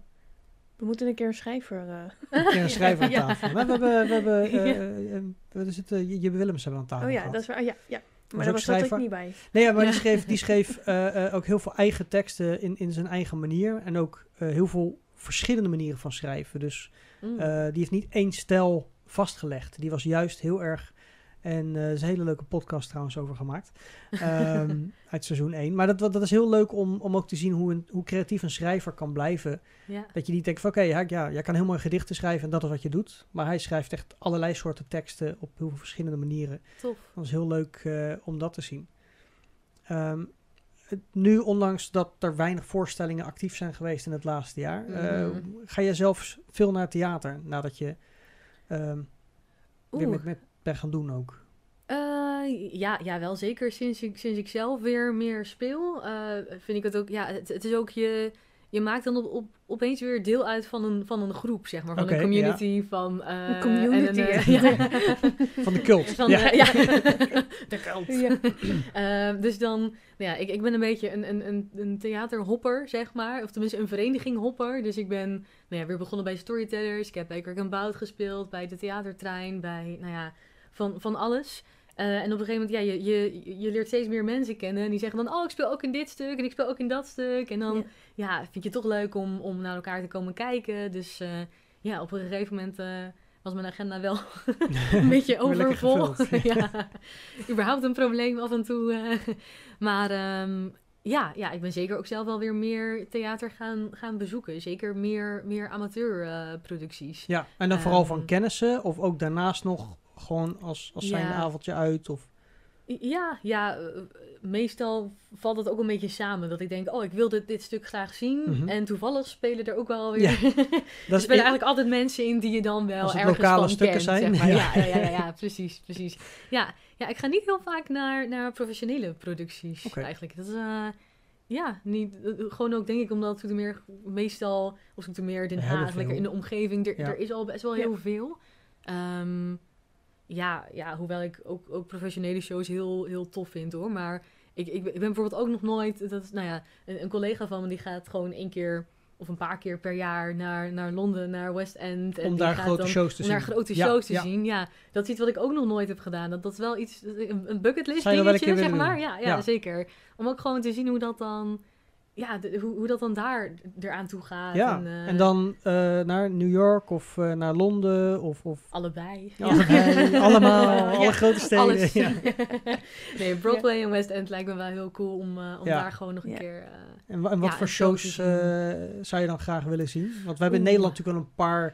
we moeten een keer een schrijver... eh, Een keer een schrijver aan tafel. We hebben, we hebben eh, eh, eh, we zitten, Jibbe Willems hebben we aan tafel Oh ja, gehad. dat is waar. ah, ja, ja. Maar daar was dat ik niet bij. Nee, ja, maar die schreef, die schreef eh, eh, ook heel veel eigen teksten in, in zijn eigen manier. En ook eh, heel veel verschillende manieren van schrijven. Dus Mm. die heeft niet één stijl vastgelegd. Die was juist heel erg... En eh, er is een hele leuke podcast trouwens over gemaakt. Ehm, uit seizoen 1. Maar dat, dat is heel leuk om, om ook te zien hoe, een, hoe creatief een schrijver kan blijven. ja. Dat je niet denkt van oké, ja, ja, jij kan heel mooi gedichten schrijven en dat is wat je doet. Maar hij schrijft echt allerlei soorten teksten op heel veel verschillende manieren. Tof. Dat is heel leuk eh, om dat te zien. Ehm, nu, ondanks dat er weinig voorstellingen actief zijn geweest in het laatste jaar, eh, Mhm. ga je zelf s- veel naar het theater nadat je ehm, weer met, met bent gaan doen ook. Eh, ja, ja, wel zeker. Sinds ik, sinds ik zelf weer meer speel, eh, vind ik het ook. Ja, het, het is ook je. Je maakt dan op, op, opeens weer deel uit van een, van een groep, zeg maar. Van een community. Van, eh, Een community, en een, hè? ja. Van de cult. Van ja. de, ja. de cult. Ja. Dus dan, nou ja, ik, ik ben een beetje een, een, een, een theaterhopper, zeg maar. Of tenminste een vereniging-hopper. Dus ik ben nou ja, weer begonnen bij Storytellers. Ik heb bij Kirk Bout gespeeld, bij de theatertrein, bij, nou ja, van, van alles. Eh, en op een gegeven moment, ja, je, je, je leert steeds meer mensen kennen. En die zeggen dan, oh, ik speel ook in dit stuk en ik speel ook in dat stuk. En dan, Ja. ja, vind je het toch leuk om, om naar elkaar te komen kijken. Dus eh, ja, op een gegeven moment eh, was mijn agenda wel een beetje overvol. ja, überhaupt een probleem af en toe. maar ehm, ja, ja, ik ben zeker ook zelf wel weer meer theater gaan, gaan bezoeken. Zeker meer, meer amateurproducties. Ja, en dan vooral van Ehm, kennissen of ook daarnaast nog gewoon als, als zijn Ja. avondje uit of... ja, ja, eh, meestal valt het ook een beetje samen. Dat ik denk, oh, ik wil dit, dit stuk graag zien. Mhm. En toevallig spelen er ook wel weer... Ja, er Dat is spelen eigenlijk altijd mensen in die je dan wel ergens lokale stukken kent, zijn, zeg maar. ja. Ja, ja, ja, precies, precies. Ja, ja, ik ga niet heel vaak naar, naar professionele producties eigenlijk. Dat is, eh, ja, niet, eh, gewoon ook denk ik omdat ik meer meestal, of ik meer Den Haag, lekker in de omgeving, er, Ja. er is al best wel Ja. heel veel. Ehm, ja, ja, hoewel ik ook, ook professionele shows heel, heel tof vind hoor. Maar ik, ik, ben- ik ben bijvoorbeeld ook nog nooit, dat is, nou ja, een, een collega van me die gaat gewoon één keer of een paar keer per jaar naar, naar Londen, naar West End. En om die daar gaat grote dan, shows te om zien. daar grote Ja, shows te ja. zien. Ja, dat is iets wat ik ook nog nooit heb gedaan. Dat, dat is wel iets, een, bucketlist dingetje, zeg maar. ja, Ja. zeker. Om ook gewoon te zien hoe dat dan ja, de- hoe, hoe dat dan daar eraan toe gaat. Ja, en, eh, en dan eh, naar New York of eh, naar Londen of, of allebei. allebei, allemaal, Ja. alle grote steden. Alles. Ja. nee, Broadway en West End lijkt me wel heel cool om, eh, om Ja. daar gewoon nog een Ja. keer... eh, En, en wat Ja, voor shows eh, zou je dan graag willen zien? Want we hebben in. Nederland natuurlijk al een paar,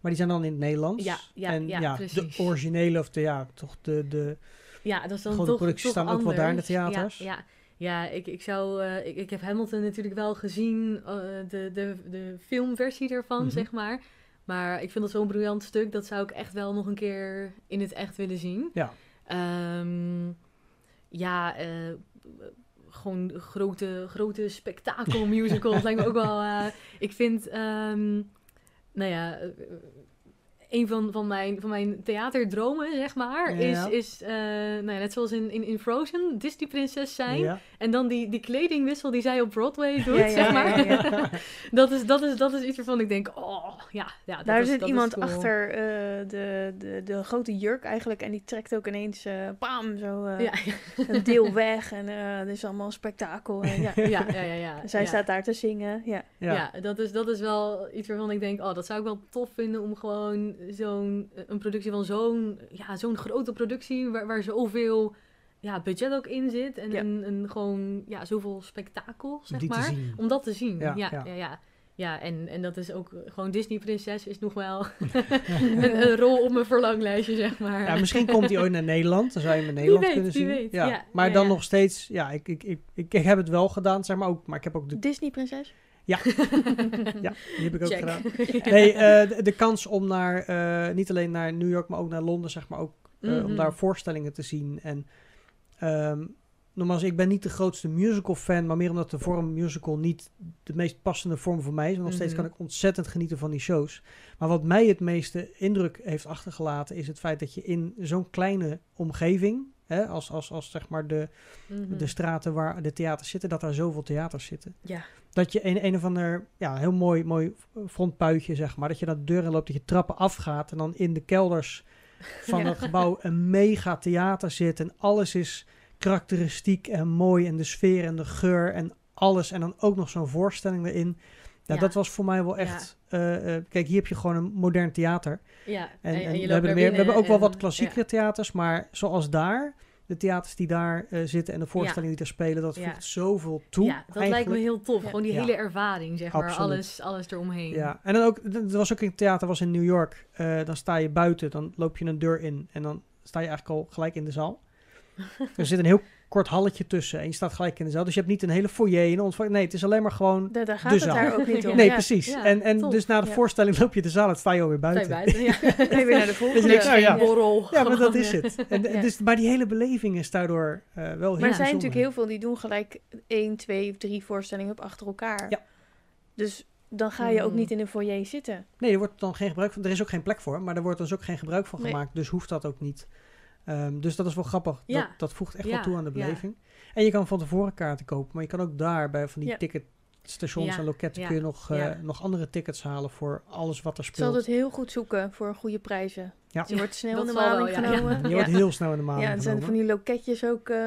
maar die zijn dan in het Nederlands. Ja, ja, en ja, ja, precies. de originele of de, ja, toch de, de Ja, dat is dan toch, producties toch staan ook wel daar in de theaters. Ja, ja. Ik, ik zou... eh, ik, ik heb Hamilton natuurlijk wel gezien, eh, de, de, de filmversie ervan, Mhm. zeg maar. Maar ik vind dat zo'n briljant stuk, dat zou ik echt wel nog een keer in het echt willen zien. Ja. Ehm, ja, eh, gewoon grote, grote spektakelmusicals lijkt me ook wel... ik vind, ehm, nou ja... een van, van, mijn, van mijn theaterdromen, zeg maar, Ja. is, is nou ja, net zoals in, in, in Frozen, Disney-prinses zijn. Ja. En dan die, die kledingwissel die zij op Broadway doet, Ja, ja, zeg maar. ja, ja. dat, is, dat, is, dat is iets waarvan ik denk, oh, ja. ja dat Daar is, zit dat iemand is cool. achter eh, de, de, de grote jurk eigenlijk. En die trekt ook ineens, eh bam, zo eh, Ja, een deel weg. En eh er is allemaal een spektakel. En, ja. ja, ja, ja. ja, Zij ja. staat daar te zingen. Ja. Ja. Ja, dat, is, dat is wel iets waarvan ik denk, oh, dat zou ik wel tof vinden om gewoon zo'n, een productie van zo'n, ja, zo'n grote productie, waar, waar zoveel ja, budget ook in zit en, Ja. en, en gewoon, ja, zoveel spektakel, zeg die maar. Om dat te zien, Ja, ja, ja. ja, ja. ja. en, en dat is ook gewoon Disney-prinses is nog wel een, een rol op mijn verlanglijstje, zeg maar. Ja, misschien komt hij ooit naar Nederland. Dan zou je hem in Wie Nederland weet, kunnen wie zien. weet. Ja. Ja, Maar ja, dan ja. nog steeds, ja, ik, ik, ik, ik, ik heb het wel gedaan, zeg maar ook. Maar ik heb ook de, Disney-prinses? ja, die heb ik ook Check. gedaan. Nee, eh, de, de kans om naar, eh, niet alleen naar New York, maar ook naar Londen, zeg maar ook, eh, om Mhm. daar voorstellingen te zien. En ehm nogmaals, ik ben niet de grootste musical fan, maar meer omdat de vorm musical niet de meest passende vorm voor mij is. Maar nog steeds Mhm. kan ik ontzettend genieten van die shows. Maar wat mij het meeste indruk heeft achtergelaten, is het feit dat je in zo'n kleine omgeving, hè, als, als, als zeg maar de, Mhm. de straten waar de theaters zitten, dat daar zoveel theaters zitten. Ja, Dat je een, een of ander, ja, heel mooi, mooi frontpuitje, zeg maar. Dat je naar de deur in loopt, dat je trappen afgaat en dan in de kelders van dat gebouw een mega theater zit. En alles is karakteristiek en mooi en de sfeer en de geur en alles. En dan ook nog zo'n voorstelling erin. Ja, Ja. dat was voor mij wel echt... eh, eh, kijk, hier heb je gewoon een modern theater. ja. En, we, hebben er meer, we hebben ook wel wat klassiekere theaters, maar zoals daar, de theaters die daar eh, zitten en de voorstellingen die daar spelen, dat Ja. voegt zoveel toe. Ja, dat lijkt me heel tof. Ja. Gewoon die Ja. hele ervaring, zeg maar. Absoluut. Alles, alles eromheen. Ja, en dan ook, er was ook een theater, was in New York. Eh, dan sta je buiten, dan loop je een deur in en dan sta je eigenlijk al gelijk in de zaal. er zit een heel kort halletje tussen en je staat gelijk in de zaal. Dus je hebt niet een hele foyer en ontvang. Nee, het is alleen maar gewoon. Daar, daar gaat De het zaal. daar ook niet om. Nee, ja. precies. Ja, en en dus na de Ja. voorstelling loop je de zaal en sta je alweer Sta je buiten. buiten, ja. Weer naar de Dus volgende. niks- Geen ja. borrel. Ja, maar dat is het. En, Ja. dus, maar die hele beleving is daardoor eh, wel heel Maar er zijn bijzonder. natuurlijk heel veel die doen gelijk één, twee of drie voorstellingen op achter elkaar. Ja. Dus dan ga je ook Hmm. niet in een foyer zitten. Nee, er wordt dan geen gebruik van. Er is ook geen plek voor, maar er wordt dus ook geen gebruik van Nee. gemaakt. Dus hoeft dat ook niet. Ehm, dus dat is wel grappig. Ja. Dat, dat voegt echt Ja, wel toe aan de ja. beleving. En je kan van tevoren kaarten kopen, maar je kan ook daar bij van die Ja. ticketstations Ja, en loketten ja, kun je nog, eh, nog andere tickets halen voor alles wat er Ik zal speelt. het heel goed zoeken voor goede prijzen. Ja. Je wordt snel dat in de maling ja. genomen. Je Ja, wordt heel snel in de maand ja het zijn van die loketjes ook. eh,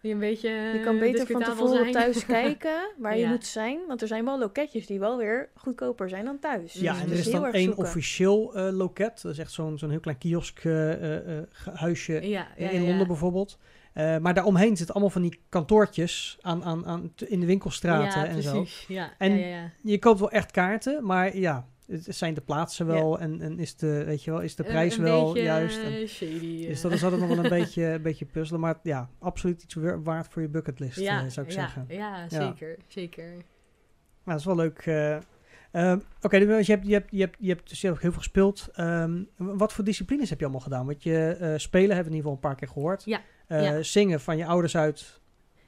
Die een beetje je kan beter van tevoren zijn. thuis kijken waar je moet zijn. Want er zijn wel loketjes die wel weer goedkoper zijn dan thuis. Ja, Dus en er is dan één zoeken. officieel eh, loket. Dat is echt zo'n zo'n heel klein kiosk eh, eh, eh, huisje Ja, ja, in ja. Londen bijvoorbeeld. Eh, maar daaromheen zitten allemaal van die kantoortjes aan, aan, aan, in de winkelstraten ja, en zo. precies. Ja, En- ja, ja, ja. Je koopt wel echt kaarten, maar ja, zijn de plaatsen wel en, en is, de, weet je wel, is de prijs een wel juist. En, eh, dus dat is altijd nog wel een beetje, een beetje puzzelen. Maar ja, absoluut iets waard voor je bucketlist, ja, eh, zou ik ja, zeggen. Ja, zeker, zeker. Maar dat is wel leuk. eh. Ehm, Oké, dus je hebt, je, hebt, je, hebt, je hebt dus heel veel gespeeld. Ehm, wat voor disciplines heb je allemaal gedaan? Want je spelen hebben we in ieder geval een paar keer gehoord. Ja, Eh, ja. Zingen van je ouders uit.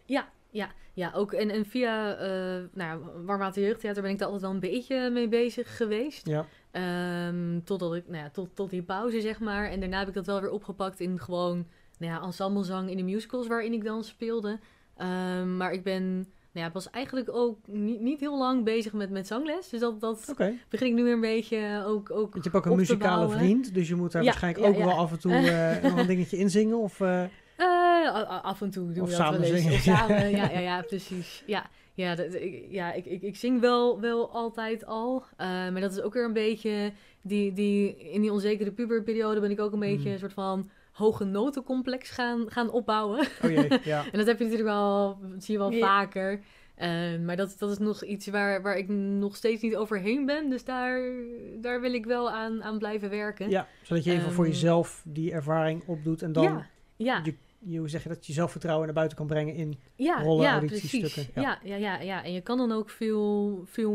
Ja, ja, ja ook. En, en via eh nou, ja, Warmwater Jeugdtheater ben ik daar altijd wel een beetje mee bezig geweest. Ja. Ehm, totdat ik, nou ja, tot, tot die pauze, zeg maar. En daarna heb ik dat wel weer opgepakt in gewoon nou ja, ensemblezang in de musicals waarin ik dan speelde. Ehm, maar ik ben, nou ja, was eigenlijk ook niet, niet heel lang bezig met, met zangles. Dus dat, dat begin ik nu weer een beetje ook, ook Want je hebt ook een muzikale bouwen. vriend. Dus je moet daar Ja, waarschijnlijk ja, ook ja. wel af en toe eh, nog een dingetje inzingen. Of, eh, Eh, af en toe doen Of we dat samen wel eens. zingen. Of samen, ja, ja, ja, precies. Ja, Ja, dat, ik, ja ik, ik, ik zing wel, wel altijd al. Eh, maar dat is ook weer een beetje... Die, die, in die onzekere puberperiode ben ik ook een beetje Mm. een soort van hoge notencomplex gaan, gaan opbouwen. Oh jee, ja. En dat heb je natuurlijk wel, dat zie je wel vaker. Eh, maar dat, dat is nog iets waar, waar ik nog steeds niet overheen ben. Dus daar, daar wil ik wel aan, aan blijven werken. ja, zodat je even voor Ehm, jezelf die ervaring opdoet en dan, ja, ja, Je, je, hoe zeg je dat, je zelfvertrouwen naar buiten kan brengen in... ja, rollen, ja auditiestukken, precies. ja. Ja. Ja, ja, ja, En je kan dan ook veel, veel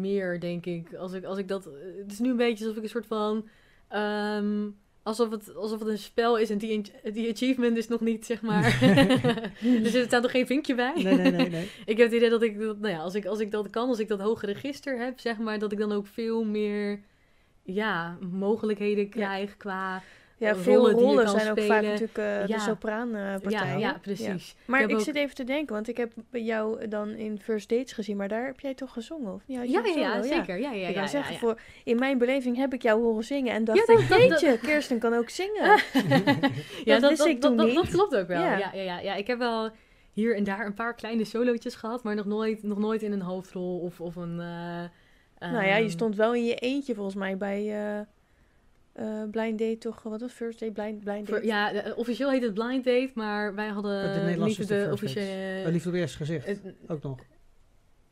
meer, denk ik. Als ik, als ik dat... Het is nu een beetje alsof ik een soort van... ehm, alsof, het, alsof het een spel is en die, die achievement is nog niet, zeg maar... dus er staat nog geen vinkje bij. Nee, nee, nee, nee. Ik heb het idee dat ik, dat, nou ja, als ik, als ik dat kan, als ik dat hoge register heb, zeg maar, dat ik dan ook veel meer, ja, mogelijkheden krijg qua, Ja, rollen veel rollen zijn ook vaak natuurlijk eh, Ja. de sopraanpartij. ja, ja, precies. Maar ik, ook- zit even te denken, want ik heb jou dan in First Dates gezien, maar daar heb jij toch gezongen? Of Ja, ja, ja, zeker. Ja, ja, ik ja, kan zeggen. Voor, in mijn beleving heb ik jou horen zingen en dacht dat- ik, dat- dat- jeetje, Kirsten kan ook zingen. ja, dat wist ik toen dat, niet. dat klopt ook wel. Ja. Ja. Ja, Ik heb wel hier en daar een paar kleine solootjes gehad, maar nog nooit, nog nooit in een hoofdrol of, of een... eh, nou ja, je ehm, stond wel in je eentje volgens mij bij eh, eh, Blind Date toch? Wat was? First Date? Blind, blind voor- Date? ja, de- officieel heet het Blind Date, maar wij hadden De Nederlandse is de de First officiële... Uh, liefde op het eerste gezicht, ook nog.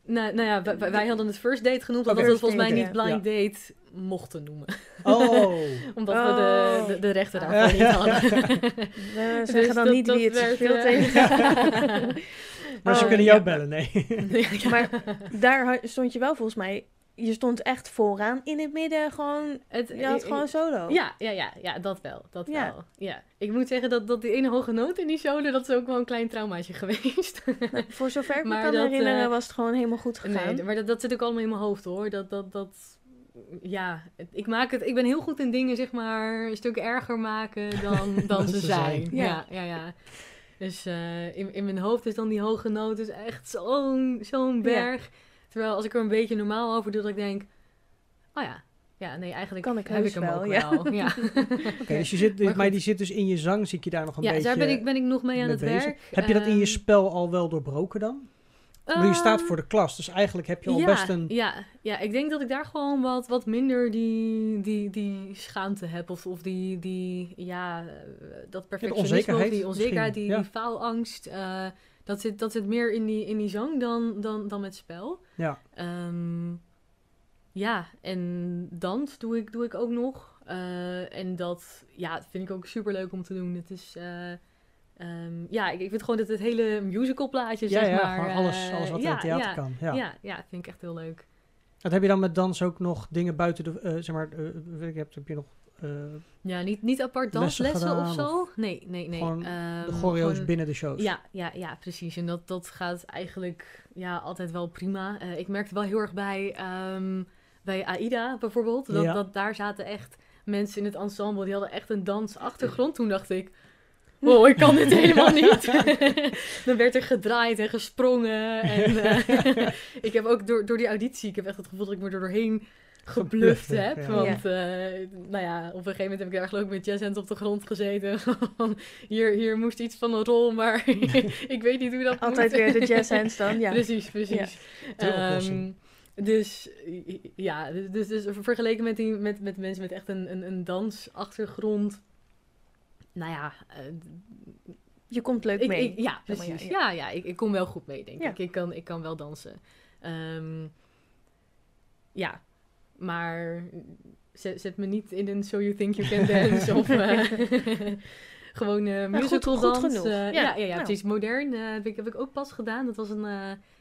Nou, nou ja, wij, hadden het first date genoemd, omdat we het volgens mij niet blind date mochten noemen. Oh! Omdat Oh. we de, de, de rechten Ah. daarvoor niet hadden. We Dus zeggen dan dat- niet dat wie het speelt eh, tegen. maar ze Oh, kunnen jou ja. bellen, nee. Maar daar stond je wel volgens mij, je stond echt vooraan in het midden gewoon, Het, je had gewoon solo. Ja, ja, ja, ja, dat wel. Dat Ja. wel. Ja. Ik moet zeggen dat, dat die ene hoge noot in die solo, dat is ook wel een klein traumaatje geweest. Nou, voor zover ik me kan dat, herinneren eh, was het gewoon helemaal goed gegaan. nee, maar dat, dat zit ook allemaal in mijn hoofd hoor. Dat, dat, dat, ja, ik, maak het, ik ben heel goed in dingen zeg maar een stuk erger maken dan, dan ze zijn. Ja. Ja, ja, ja. Dus eh, in, in mijn hoofd is dan die hoge noot is echt zo'n zo'n berg. Terwijl als ik er een beetje normaal over doe, dat ik denk, oh ja, ja, nee, eigenlijk Kan ik heb ik hem wel, ook ja. wel. Ja. Oké, dus je zit, Maar maar, die zit dus in je zang, zie ik je daar nog een ja, beetje daar ben ik, ben ik nog mee aan het bezig. werk. Heb je dat in je Ehm, spel al wel doorbroken dan? Bedoel, je staat voor de klas, dus eigenlijk heb je al ja, best een... Ja, ja, ik denk dat ik daar gewoon wat, wat minder die, die, die schaamte heb. Of, of die, die, ja, eh, dat perfectionisme. onzekerheid of die onzekerheid, ja. die faalangst. eh, dat, zit, dat zit meer in die, in die zang dan, dan, dan met spel. Ja. Ehm, ja, en dans doe ik, doe ik ook nog. Eh, en dat ja, vind ik ook super leuk om te doen. Het is... eh, ehm, ja, ik, ik vind gewoon dat het hele musical plaatje, Ja, zeg ja, maar... alles, eh, alles wat in theater ja, kan. Ja. ja, ja, vind ik echt heel leuk. Wat heb je dan met dans ook nog dingen buiten de, zeg maar, ik, heb, heb je nog eh, Ja, niet, niet apart Lessen danslessen of zo. Nee, nee, nee. gewoon Ehm, de choreo's gewoon- binnen de shows? Ja, ja, ja, precies. En dat, dat gaat eigenlijk ja, altijd wel prima. Eh, ik merkte wel heel erg bij, ehm, bij AIDA bijvoorbeeld. Dat, Ja. dat daar zaten echt mensen in het ensemble. Die hadden echt een dansachtergrond. Toen dacht ik... Wow, ik kan dit helemaal niet. Dan werd er gedraaid en gesprongen. En eh, ik heb ook door, door die auditie... Ik heb echt het gevoel dat ik me er doorheen gebluft heb, ja. Want eh, nou ja, op een gegeven moment heb ik daar geloof ik met jazzhands op de grond gezeten. Hier, hier moest iets van een rol, maar ik weet niet hoe dat Altijd moet. weer de jazz hands dan, ja. Precies, precies. Ehm, dus ja, dus, dus vergeleken met, die, met, met mensen met echt een, een, een dansachtergrond. Nou ja, eh, Je komt leuk ik, mee. ik- ja, precies. ja, Ja, ja, ik, ik kom wel goed mee, denk Ja. ik. Ik kan, ik kan wel dansen. Ehm, ja, maar zet, zet me niet in een So You Think You Can Dance of eh, gewoon Maar goed- musical goed dans. genoeg. Eh, Ja, ja, ja, ja, nou. precies. Modern eh, heb, ik, heb ik ook pas gedaan. Dat was een,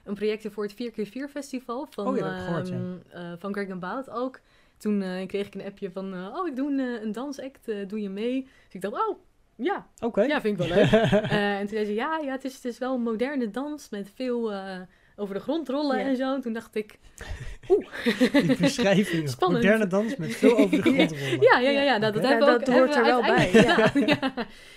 een projectje voor het 4x4 festival van, Oh ja, gehoord, ehm, eh, van Greg Bout ook. Toen kreeg ik een appje van, oh, ik doe een, een dansact, doe je mee? Dus ik dacht, oh, ja, Oké. ja, vind ik wel leuk. En toen zei ze, ja, ja het, is, het is wel een moderne dans met veel over de grond rollen Ja. en zo. En toen dacht ik, Die beschrijving. Spannend. Moderne dans met veel over de grond rollen. ja, ja, ja, ja nou, dat hebben Ja, we dat ook hoort hebben er wel bij. Ja,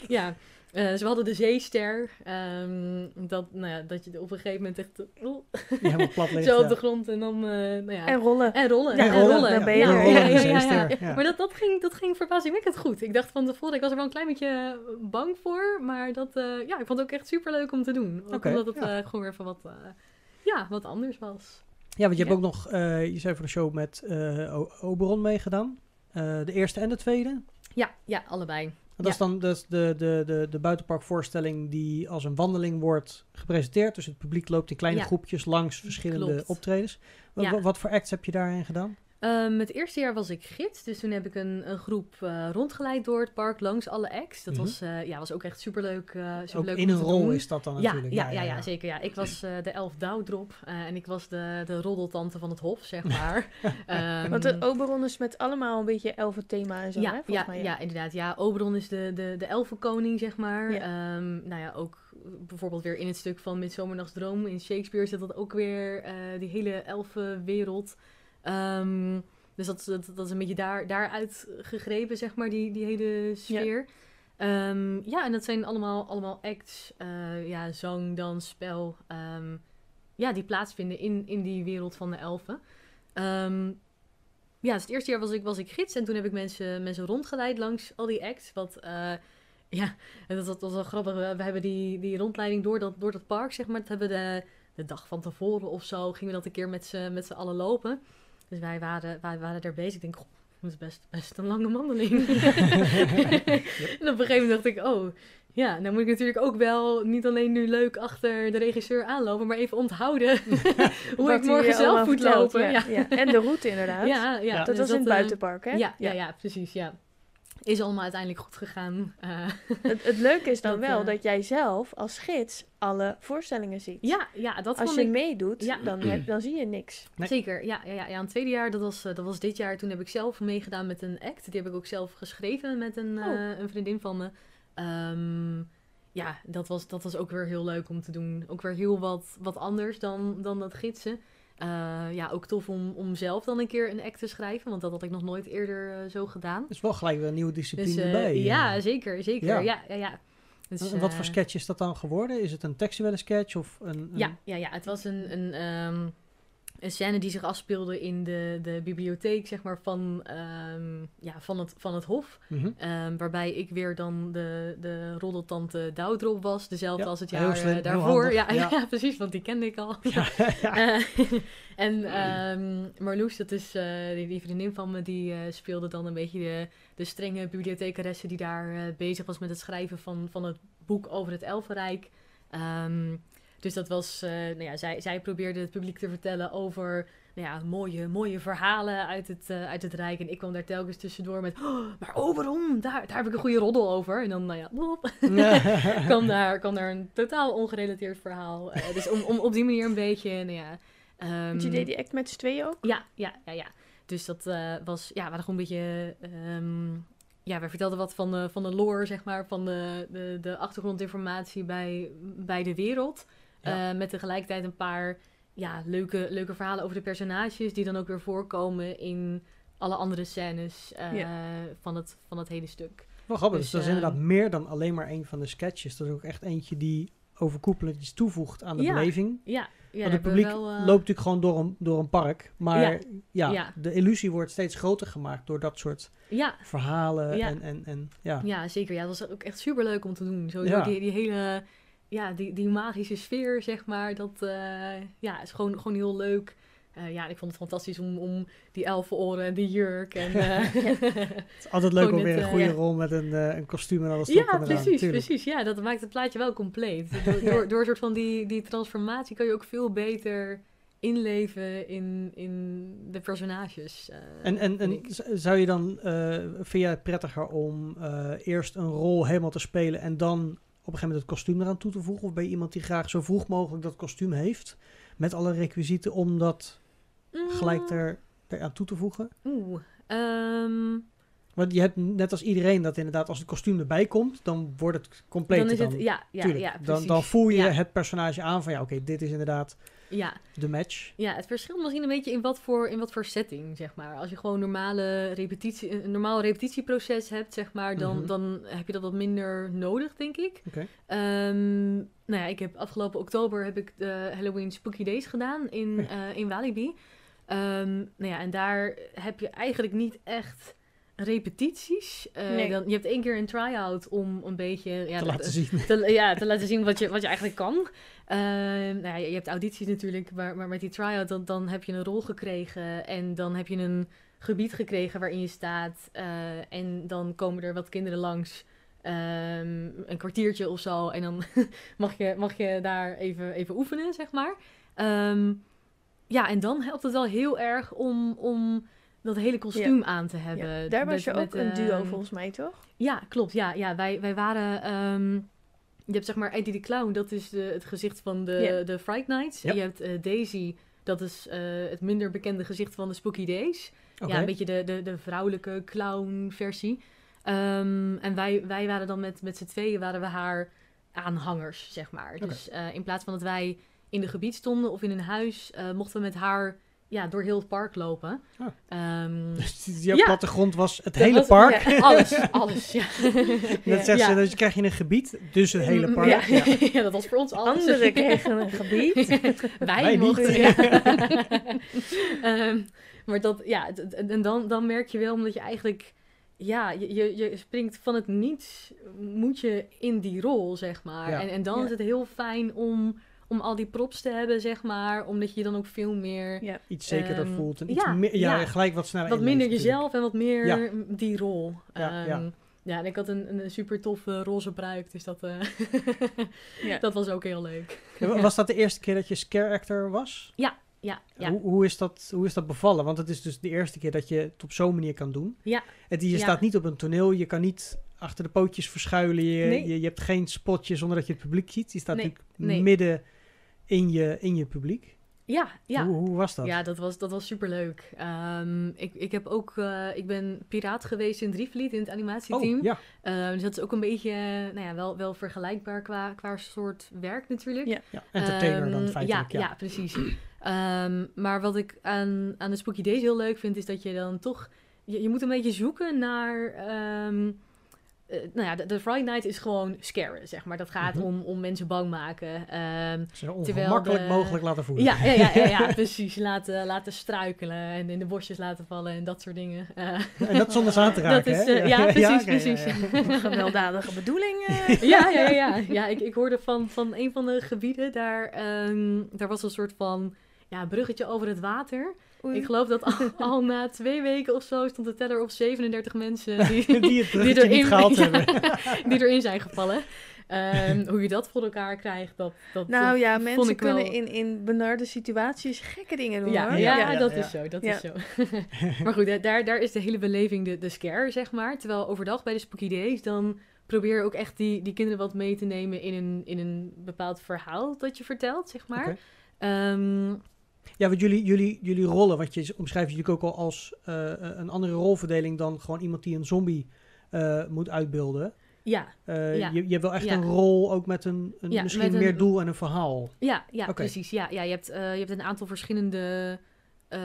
ja. Eh, ze hadden de zeester. ehm, dat, nou ja, dat je op een gegeven moment echt eh, oeh, Die helemaal plat ligt. zo op ja. de grond en dan, eh, nou ja. En rollen. En rollen. Ja, en rollen, rollen. dan ben je ja, er. ja, Rollen ja, in de ja, ja, zeester, ja. ja. Maar dat, dat, ging, dat ging verbazingwekkend goed. Ik dacht van tevoren, ik was er wel een klein beetje bang voor. Maar dat, eh, ja, ik vond het ook echt super leuk om te doen. Ook Oké, omdat het ja. eh, gewoon weer van wat... ja, wat anders was. Ja, want je hebt ook nog, eh, je zei voor de show met eh, Oberon meegedaan. Eh, de eerste en de tweede. Ja, ja, allebei. En dat Ja. is dan dat is de, de, de, de buitenparkvoorstelling die als een wandeling wordt gepresenteerd. Dus het publiek loopt in kleine Ja. groepjes langs verschillende Klopt. optredens. Wat voor acts heb je daarin gedaan? Ehm, het eerste jaar was ik gids, dus toen heb ik een, een groep eh, rondgeleid door het park langs alle acts. Dat Mhm. was, eh, ja, was ook echt superleuk. eh Ook in een rol doen. is dat dan Ja, natuurlijk. ja, ja, ja, zeker. Ja. Ik was eh, de elf Douwdrop eh, en ik was de, de roddeltante van het hof, zeg maar. Ehm, Want de Oberon is met allemaal een beetje elfen thema en zo, hè? ja, Volgens ja, mij, ja. inderdaad. Ja, Oberon is de, de, de elfenkoning, zeg maar. Ja. Ehm, nou ja, ook bijvoorbeeld weer in het stuk van Midsomernachtsdroom in Shakespeare zit dat ook weer, eh, die hele elfenwereld. Ehm, dus dat, dat, dat is een beetje daar, daaruit gegrepen, zeg maar, die, die hele sfeer. Ja, ja en dat zijn allemaal, allemaal acts, eh, ja, zang, dans, spel, ehm, ja, die plaatsvinden in, in die wereld van de elfen. Ehm, ja, dus het eerste jaar was ik, was ik gids en toen heb ik mensen, mensen rondgeleid langs al die acts. Wat, eh, ja, dat, dat was wel grappig. We, we hebben die, die rondleiding door dat, door dat park, zeg maar. Dat hebben we de, de dag van tevoren of zo, gingen we dat een keer met z'n allen lopen. Dus wij waren, wij waren daar bezig. Ik denk, goh, dat is best, best een lange wandeling. En op een gegeven moment dacht ik, oh, ja, nou moet ik natuurlijk ook wel niet alleen nu leuk achter de regisseur aanlopen, maar even onthouden hoe ik morgen je zelf moet lopen. Ja, Ja, ja. En de route inderdaad. ja, ja. Dat dus was in het eh, buitenpark, hè? Ja, ja, ja, precies, ja. Is allemaal uiteindelijk goed gegaan. Eh, Het, het leuke is dan Dat, wel eh, dat jij zelf als gids alle voorstellingen ziet. ja, ja, dat Als vond je ik... meedoet, Ja. dan, heb, dan zie je niks. Nee. Zeker, ja, ja, ja, ja. Een tweede jaar, dat was, eh, dat was dit jaar. Toen heb ik zelf meegedaan met een act. Die heb ik ook zelf geschreven met een, Oh. eh, een vriendin van me. Ehm, ja, dat was, dat was ook weer heel leuk om te doen. Ook weer heel wat, wat anders dan, dan dat gidsen. Eh, ja, ook tof om, om zelf dan een keer een act te schrijven. Want dat had ik nog nooit eerder eh, zo gedaan. Dat is wel gelijk weer een nieuwe discipline Dus eh, erbij. ja, zeker, zeker. Ja. Ja, ja, ja. Dus, En wat voor sketch is dat dan geworden? Is het een textuele sketch of een... een- Ja, ja, ja, het was een, een, ehm, een scène die zich afspeelde in de, de bibliotheek, zeg maar, van, ehm, ja, van, het, van het Hof. Mhm. Ehm, waarbij ik weer dan de, de roddeltante Douwdrop was. Dezelfde Ja, als het jaar slim, eh, daarvoor. Ja, ja. ja. precies, want die kende ik al. Eh, en ehm, Marloes, dat is eh, die, die vriendin van me, die speelde dan een beetje de, de strenge bibliothecaresse die daar bezig was met het schrijven van, van het boek over het Elfenrijk. Ehm, dus dat was, eh, nou ja, zij, zij probeerde het publiek te vertellen over nou ja, mooie, mooie verhalen uit het, eh, uit het Rijk. En ik kwam daar telkens tussendoor met, "Oh, maar Oberon, daar, daar heb ik een goede roddel over. En dan, nou ja, wop, kwam, daar, kwam daar een totaal ongerelateerd verhaal. Eh, dus om, om op die manier een beetje, nou ja... ehm, Want je deed die act met z'n tweeën ook? ja, ja, ja, ja. Dus dat eh, was, ja, we gewoon een beetje, ehm, ja, we vertelden wat van de, van de lore, zeg maar, van de, de, de achtergrondinformatie bij, bij de wereld. Ja. Eh, met tegelijkertijd een paar, ja, leuke, leuke verhalen over de personages, die dan ook weer voorkomen in alle andere scènes eh, Ja. van, het, van het hele stuk. Wel grappig, dus, Dus, dat is inderdaad ehm, meer dan alleen maar een van de sketches. Dat is ook echt eentje die overkoepelend iets toevoegt aan de Ja. beleving. Ja, ja Want het publiek wel, eh, loopt natuurlijk gewoon door een, door een park. Maar ja, de illusie wordt steeds groter gemaakt door dat soort Ja, verhalen. Ja. En, en, en ja. Ja, zeker. Ja, dat was ook echt super leuk om te doen. Zo die, die hele, ja, die, die magische sfeer, zeg maar. Dat eh, ja, is gewoon, gewoon heel leuk. Eh, ja, ik vond het fantastisch om, om die elfenoren en die jurk. En, eh, Het is altijd leuk om weer een goede rol met een, een kostuum en alles erop ja, eraan. precies, precies. Ja, dat maakt het plaatje wel compleet. Door, door, door een soort van die, die transformatie kan je ook veel beter inleven in, in de personages. En, en, en zou je dan, vind jij het prettiger om eerst een rol helemaal te spelen en dan op een gegeven moment het kostuum eraan toe te voegen? Of ben je iemand die graag zo vroeg mogelijk dat kostuum heeft, met alle requisieten om dat gelijk Mm, er, eraan toe te voegen? Oeh, ehm, Want je hebt net als iedereen dat inderdaad als het kostuum erbij komt, dan wordt het compleet. dan is het, ja, ja, Tuurlijk. ja, dan, precies. dan voel je Ja. het personage aan van ja, oké, dit is inderdaad Ja, de match. Ja, het verschilt misschien een beetje in wat voor, in wat voor setting, zeg maar. Als je gewoon normale repetitie, een normaal repetitieproces hebt, zeg maar, dan, Mhm. dan heb je dat wat minder nodig, denk ik. Oké. Ehm, nou ja, ik heb afgelopen oktober heb ik de Halloween Spooky Days gedaan in, eh in Walibi. Ehm, nou ja, en daar heb je eigenlijk niet echt repetities. Eh, Nee. dan, je hebt één keer een try-out om een beetje... Ja, te laten zien. te, ja, te laten zien wat je, wat je eigenlijk kan. Ehm, nou ja, je hebt audities natuurlijk, maar, maar met die try-out dan, dan heb je een rol gekregen en dan heb je een gebied gekregen waarin je staat. eh, en dan komen er wat kinderen langs, ehm, een kwartiertje of zo, en dan mag, je, mag je daar even, even oefenen, zeg maar. Ehm, ja, en dan helpt het wel heel erg om, om dat hele kostuum aan te hebben. Ja, Daar was Met- je ook met, een duo ehm, volgens mij, toch? ja, klopt. Ja, ja wij, wij waren. ehm, je hebt zeg maar Eddie de Clown, dat is de, het gezicht van de, de Fright Nights. En je hebt eh, Daisy, dat is eh, het minder bekende gezicht van de Spooky Days. Ja, een beetje de, de, de vrouwelijke clown-versie. Ehm, en wij, wij waren dan met, met z'n tweeën waren we haar aanhangers, zeg maar. Dus eh, in plaats van dat wij in de gebied stonden of in een huis, eh, mochten we met haar ja, door heel het park lopen. Oh. Ehm, Dus jouw Ja. plattegrond was het dat hele was- park. ja, alles, alles, ja. Dat zegt Ja. ze, dus krijg je een gebied, dus het hele Mm, park. Ja, Ja. ja, dat was voor ons alles. Anderen kregen een gebied. Wij, Wij niet. mochten, ja. Ehm, maar dat, ja, en dan, dan merk je wel, omdat je eigenlijk, ja, je, je, je springt van het niets, moet je in die rol, zeg maar. Ja. En, en dan Ja. is het heel fijn om, om al die props te hebben, zeg maar, omdat je dan ook veel meer, Ja. Iets zekerder Ehm, voelt. En iets ja, meer, ja, ja. gelijk wat sneller wat minder jezelf en wat meer Ja. die rol. Ja, Ehm, ja. ja, en ik had een, een super toffe roze bruik, dus dat, eh, Ja. dat was ook heel leuk. Ja, Was dat de eerste keer dat je scare actor was? Ja, ja. Hoe, hoe, is dat, hoe is dat bevallen? Want het is dus de eerste keer dat je het op zo'n manier kan doen. Ja. En je Ja. staat niet op een toneel, je kan niet achter de pootjes verschuilen. Je, Nee. je, je hebt geen spotje zonder dat je het publiek ziet. Je staat Nee, natuurlijk nee. midden in je, in je publiek. Ja, ja. Hoe, hoe was dat? Ja, dat was, dat was superleuk. Ehm, ik, ik heb ook, eh, ik ben piraat geweest in Drievliet in het animatieteam. oh, ja. Ehm, dus dat is ook een beetje, nou ja, wel, wel vergelijkbaar qua, qua soort werk natuurlijk. Ja. ja. Entertainer dan Ehm, feitelijk. Ja, Ja, ja. precies. Maar wat ik aan, aan de Spooky Days heel leuk vind, is dat je dan toch... Je, je moet een beetje zoeken naar... eh, nou ja, de, de Friday Night is gewoon scaren, zeg maar. Dat gaat Mhm. om, om mensen bang maken. Ehm, Zo terwijl ongemakkelijk de- mogelijk laten voelen. ja, ja, ja, ja, ja, precies. Laten, laten struikelen en in de bosjes laten vallen en dat soort dingen. Eh, En dat zonder ze aan te raken, dat is, hè? eh, ja, precies, oké, precies. ja, ja. Gewelddadige bedoeling. eh. ja, ja, ja, ja. ja ik, ik hoorde van, van een van de gebieden, daar, ehm, daar was een soort van ja, bruggetje over het water. Oei. Ik geloof dat al, al na twee weken of zo stond de teller op 37 mensen die, Die het niet gehaald ja, hebben. die erin zijn gevallen. Ehm, hoe je dat voor elkaar krijgt, dat, dat Nou ja, mensen ik wel- kunnen in, in benarde situaties gekke dingen doen Ja, hoor. ja, Ja, ja, dat is zo. Dat is zo. maar goed, daar, daar is de hele beleving de, de scare, zeg maar. Terwijl overdag bij de Spooky Days, dan probeer je ook echt die, die kinderen wat mee te nemen in een, in een bepaald verhaal dat je vertelt, zeg maar. Oké. Ehm, Ja, want jullie, jullie, jullie rollen, wat je omschrijft natuurlijk ook al als eh, een andere rolverdeling dan gewoon iemand die een zombie eh, moet uitbeelden. ja, Eh, Ja. je, je hebt wel echt Ja. een rol, ook met een, een Ja, misschien met meer een- doel en een verhaal. ja, ja precies. Ja, ja, je, hebt, eh, je hebt een aantal verschillende eh,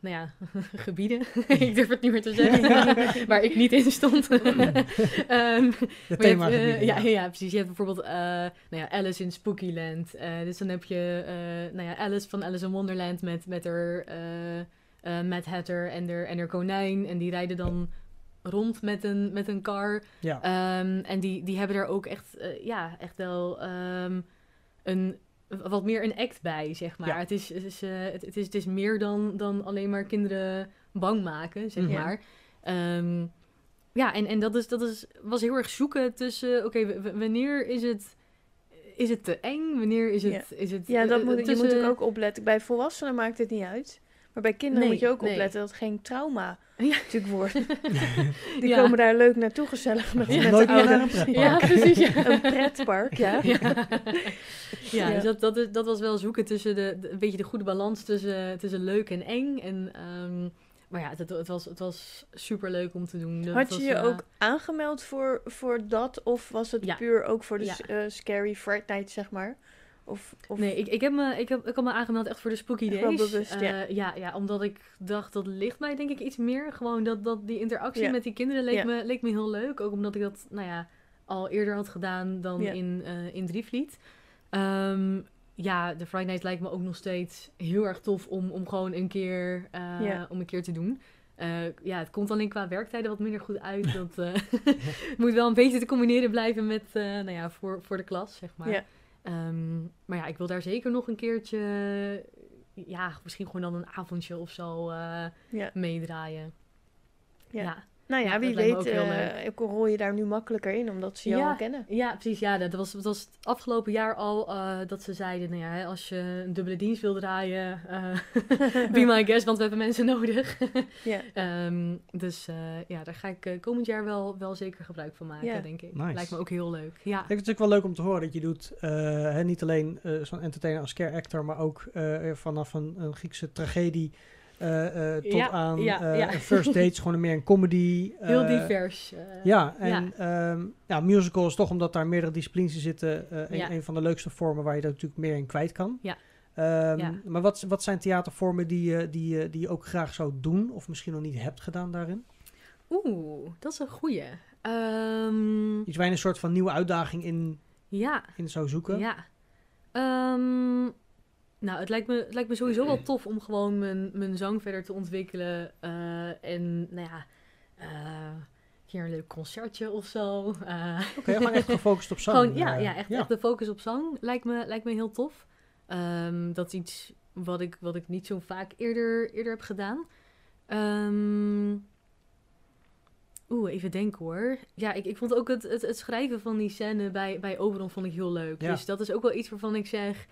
nou ja, gebieden. ik durf het niet meer te zeggen. waar ik niet in stond. Ehm, hebt, eh, ja, ja. precies. Je hebt bijvoorbeeld eh, nou ja, Alice in Spookyland. Dus dan heb je nou ja, Alice van Alice in Wonderland met, met haar Mad Hatter en haar, en haar konijn. En die rijden dan rond met een, met een car. Ja. Ehm, en die, die hebben er ook echt, ja, echt wel ehm, een, wat meer een act bij, zeg maar. Ja. Het, is, het, is, eh, het, het is, het is meer dan, dan alleen maar kinderen bang maken, zeg Mhm. maar. Ehm, ja, en, en dat, is, dat is, was heel erg zoeken tussen, oké, wanneer is het, is het te eng? Wanneer is het... Is het Ja, dat eh, moet, je tussen- moet natuurlijk ook opletten. Bij volwassenen maakt het niet uit. Maar bij kinderen Nee, moet je ook nee. opletten dat het geen trauma Ja. natuurlijk wordt. Die Ja. komen daar leuk naartoe, gezellig met, Ja. met de ouders. Ja, precies. Ja. Een pretpark, ja. Ja, ja, Ja. dus dat, dat, is- dat was wel zoeken tussen de, de- een beetje de goede balans tussen, tussen leuk en eng. En, ehm, maar ja, het, het, was, het was super leuk om te doen. Dat Had je was, je ook aangemeld voor, voor dat? Of was het Ja. puur ook voor de eh, Scary Fright Night, zeg maar? Of, of... Nee, ik, ik, heb me, ik, heb, ik had me aangemeld echt voor de Spooky wel Days. bewust, ja. Eh, ja, ja, omdat ik dacht, dat ligt mij denk ik iets meer. Gewoon dat, dat die interactie Ja. met die kinderen leek, Ja. me, leek me heel leuk. Ook omdat ik dat, nou ja, al eerder had gedaan dan in, eh in Drievliet. Ehm, ja, de Friday Night lijkt me ook nog steeds heel erg tof om, om gewoon een keer, eh, om een keer te doen. Ja, het komt alleen qua werktijden wat minder goed uit. Dat moet wel een beetje te combineren blijven met, nou ja, voor, voor de klas, zeg maar. Ja. Ehm, maar ja, ik wil daar zeker nog een keertje, ja, misschien gewoon dan een avondje of zo eh, Ja. meedraaien. Ja. ja. Nou ja, Ja, wie weet eh, rol je daar nu makkelijker in, omdat ze jou Ja. al kennen. Ja, precies. Ja, dat was, dat was het afgelopen jaar al eh, dat ze zeiden, nou ja, hè, als je een dubbele dienst wil draaien, eh be my guest, want we hebben mensen nodig. Ja. Ehm, dus eh, ja, daar ga ik eh, komend jaar wel, wel zeker gebruik van maken, denk ik. Nice. Lijkt me ook heel leuk. Ja, Ik vind het natuurlijk wel leuk om te horen dat je doet, eh, hè, niet alleen eh, zo'n entertainer als care actor, maar ook eh, vanaf een, een Griekse tragedie eh, eh, tot Ja, aan ja, eh, ja. first dates, gewoon meer een comedy. heel divers. Ja, en ja. ja, musical is toch omdat daar meerdere disciplines in zitten, een, een van de leukste vormen waar je dat natuurlijk meer in kwijt kan. Ja. Ehm. Maar wat, wat zijn theatervormen die, je- die, die je ook graag zou doen, of misschien nog niet hebt gedaan daarin? Oeh, dat is een goeie. Ehm, Iets waar je een soort van nieuwe uitdaging in, ja, in zou zoeken? Ja. Nou, het lijkt, me, het lijkt me sowieso wel tof om gewoon mijn, mijn zang verder te ontwikkelen. eh, en, nou ja, eh, een keer een leuk concertje of zo. eh. Oké, gewoon echt gefocust op zang. gewoon, ja, ja, echt, echt de focus op zang lijkt me, lijkt me heel tof. Ehm, dat is iets wat ik, wat ik niet zo vaak eerder, eerder heb gedaan. Ehm, Oeh, even denken hoor. Ja, ik, ik vond ook het, het, het schrijven van die scène bij, bij Oberon vond ik heel leuk. Ja. Dus dat is ook wel iets waarvan ik zeg...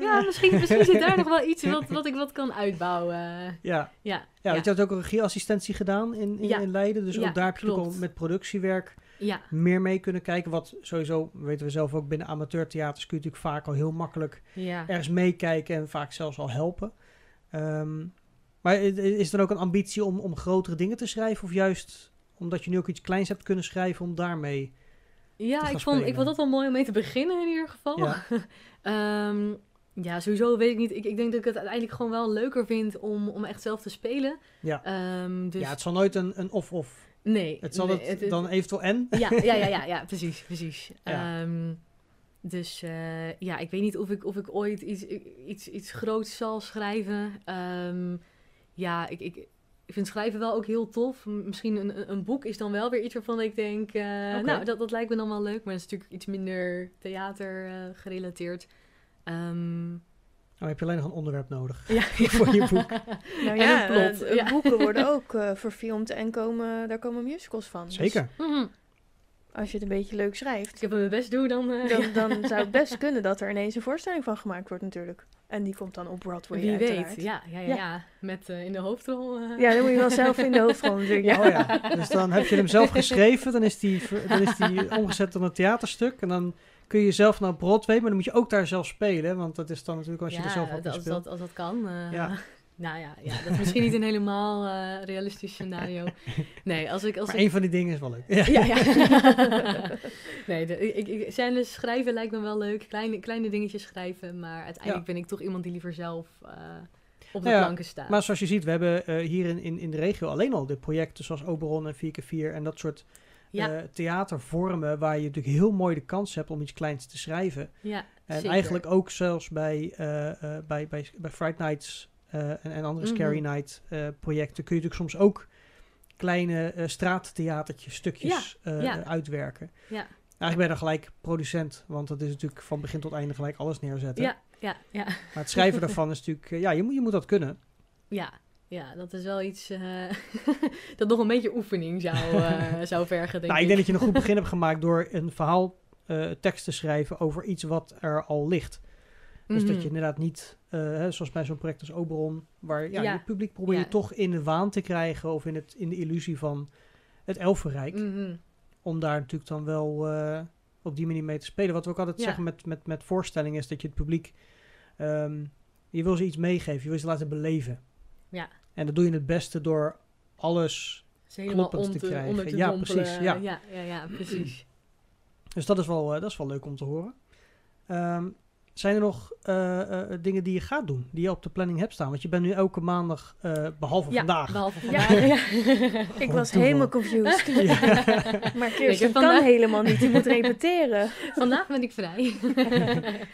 Ja, misschien, misschien zit daar nog wel iets wat, wat ik wat kan uitbouwen. Ja, Ja, ja, want je had ook een regieassistentie gedaan in, in, Leiden. Dus ook daar heb je al met productiewerk ja, meer mee kunnen kijken. Wat sowieso, weten we zelf ook, binnen amateurtheaters kun je natuurlijk vaak al heel makkelijk ergens meekijken en vaak zelfs al helpen. Ehm, maar is er dan ook een ambitie om, om grotere dingen te schrijven? Of juist omdat je nu ook iets kleins hebt kunnen schrijven om daarmee... Ja, ik vond, ik vond dat wel mooi om mee te beginnen in ieder geval. Ja. Ehm, ja, sowieso weet ik niet. Ik, ik denk dat ik het uiteindelijk gewoon wel leuker vind om, om echt zelf te spelen. Ja, Ehm, dus ja het zal nooit een, een of-of. nee. Het zal nee, het, dan eventueel en. Ja, ja, ja, ja, ja, precies, precies. Ja. Ehm, dus eh, ja, ik weet niet of ik, of ik ooit iets, iets, iets groots zal schrijven. Ja, ik, ik, ik vind schrijven wel ook heel tof. Misschien een, een- boek is dan wel weer iets waarvan ik denk... eh. Nou, dat, dat lijkt me dan wel leuk. Maar dat is natuurlijk iets minder theater eh, gerelateerd. Ehm, Dan heb je alleen nog een onderwerp nodig. ja, Voor je boek. Nou En ja, een plot, eh, ja. boeken worden ook eh, verfilmd en komen, daar komen musicals van. Dus Zeker. mhm. Als je het een beetje leuk Als schrijft, ik mijn best doe, dan... eh, dan, dan zou het best kunnen dat er ineens een voorstelling van gemaakt wordt natuurlijk. En die komt dan op Broadway Wie uiteraard. weet, ja, ja, ja, Ja. ja. Met eh, in de hoofdrol... eh, Ja, dan moet je wel zelf in de hoofdrol natuurlijk. Ja. Oh ja, dus dan heb je hem zelf geschreven. Dan is die, dan is die omgezet tot een theaterstuk. En dan kun je zelf naar Broadway, maar dan moet je ook daar zelf spelen. Want dat is dan natuurlijk als je er zelf ook in als, speelt. dat, als dat kan. eh, Ja. Nou ja, ja, dat is misschien niet een helemaal eh, realistisch scenario. Nee, als ik... Als Maar ik één van die dingen is wel leuk. Ja. ja, ja. nee, de, ik, ik, scènes schrijven lijkt me wel leuk. Kleine, kleine dingetjes schrijven. Maar uiteindelijk ben ik toch iemand die liever zelf eh, op de ja, planken staat. Maar zoals je ziet, we hebben eh, hier in, in, in de regio alleen al de projecten zoals Oberon en 4x4 en dat soort ja, theatervormen waar je natuurlijk heel mooi de kans hebt om iets kleins te schrijven. ja, En zeker. eigenlijk ook zelfs bij, eh, bij, bij, bij Fright Nights en, en andere Mhm. Scary Night eh, projecten kun je natuurlijk soms ook kleine eh, straattheatertjes, stukjes eh, ja. eh, uitwerken. Ja. Eigenlijk ben je dan gelijk producent, want dat is natuurlijk van begin tot einde gelijk alles neerzetten. Ja, ja, ja. Maar het schrijven daarvan is natuurlijk, eh, ja, je moet, je moet dat kunnen. Ja, ja, dat is wel iets eh, dat nog een beetje oefening zou, eh, zou vergen, denk nou, ik denk dat je een goed begin hebt gemaakt door een verhaal eh, tekst te schrijven over iets wat er al ligt. Dus dat je Mhm. inderdaad niet, eh, zoals bij zo'n project als Oberon, waar ja, Ja. je publiek probeer je Ja. toch in de waan te krijgen of in, het, in de illusie van het elfenrijk. Mhm. Om daar natuurlijk dan wel eh, op die manier mee te spelen. Wat we ook altijd Ja. zeggen met, met, met voorstellingen is dat je het publiek, ehm, je wil ze iets meegeven, je wil ze laten beleven. Ja. En dat doe je het beste door alles. Kloppend te te, krijgen. te Ja, dompelen. precies, ja. ja, ja, ja, precies. Dus dat is wel, eh, dat is wel leuk om te horen. Ehm, zijn er nog eh, eh, dingen die je gaat doen, die je op de planning hebt staan? Want je bent nu elke maandag, eh, behalve Ja, vandaag. behalve vandaag. ja. ik was helemaal confused. Ja. Maar Kirsten heb kan helemaal niet. Die moet repeteren. Vandaag ben ik vrij.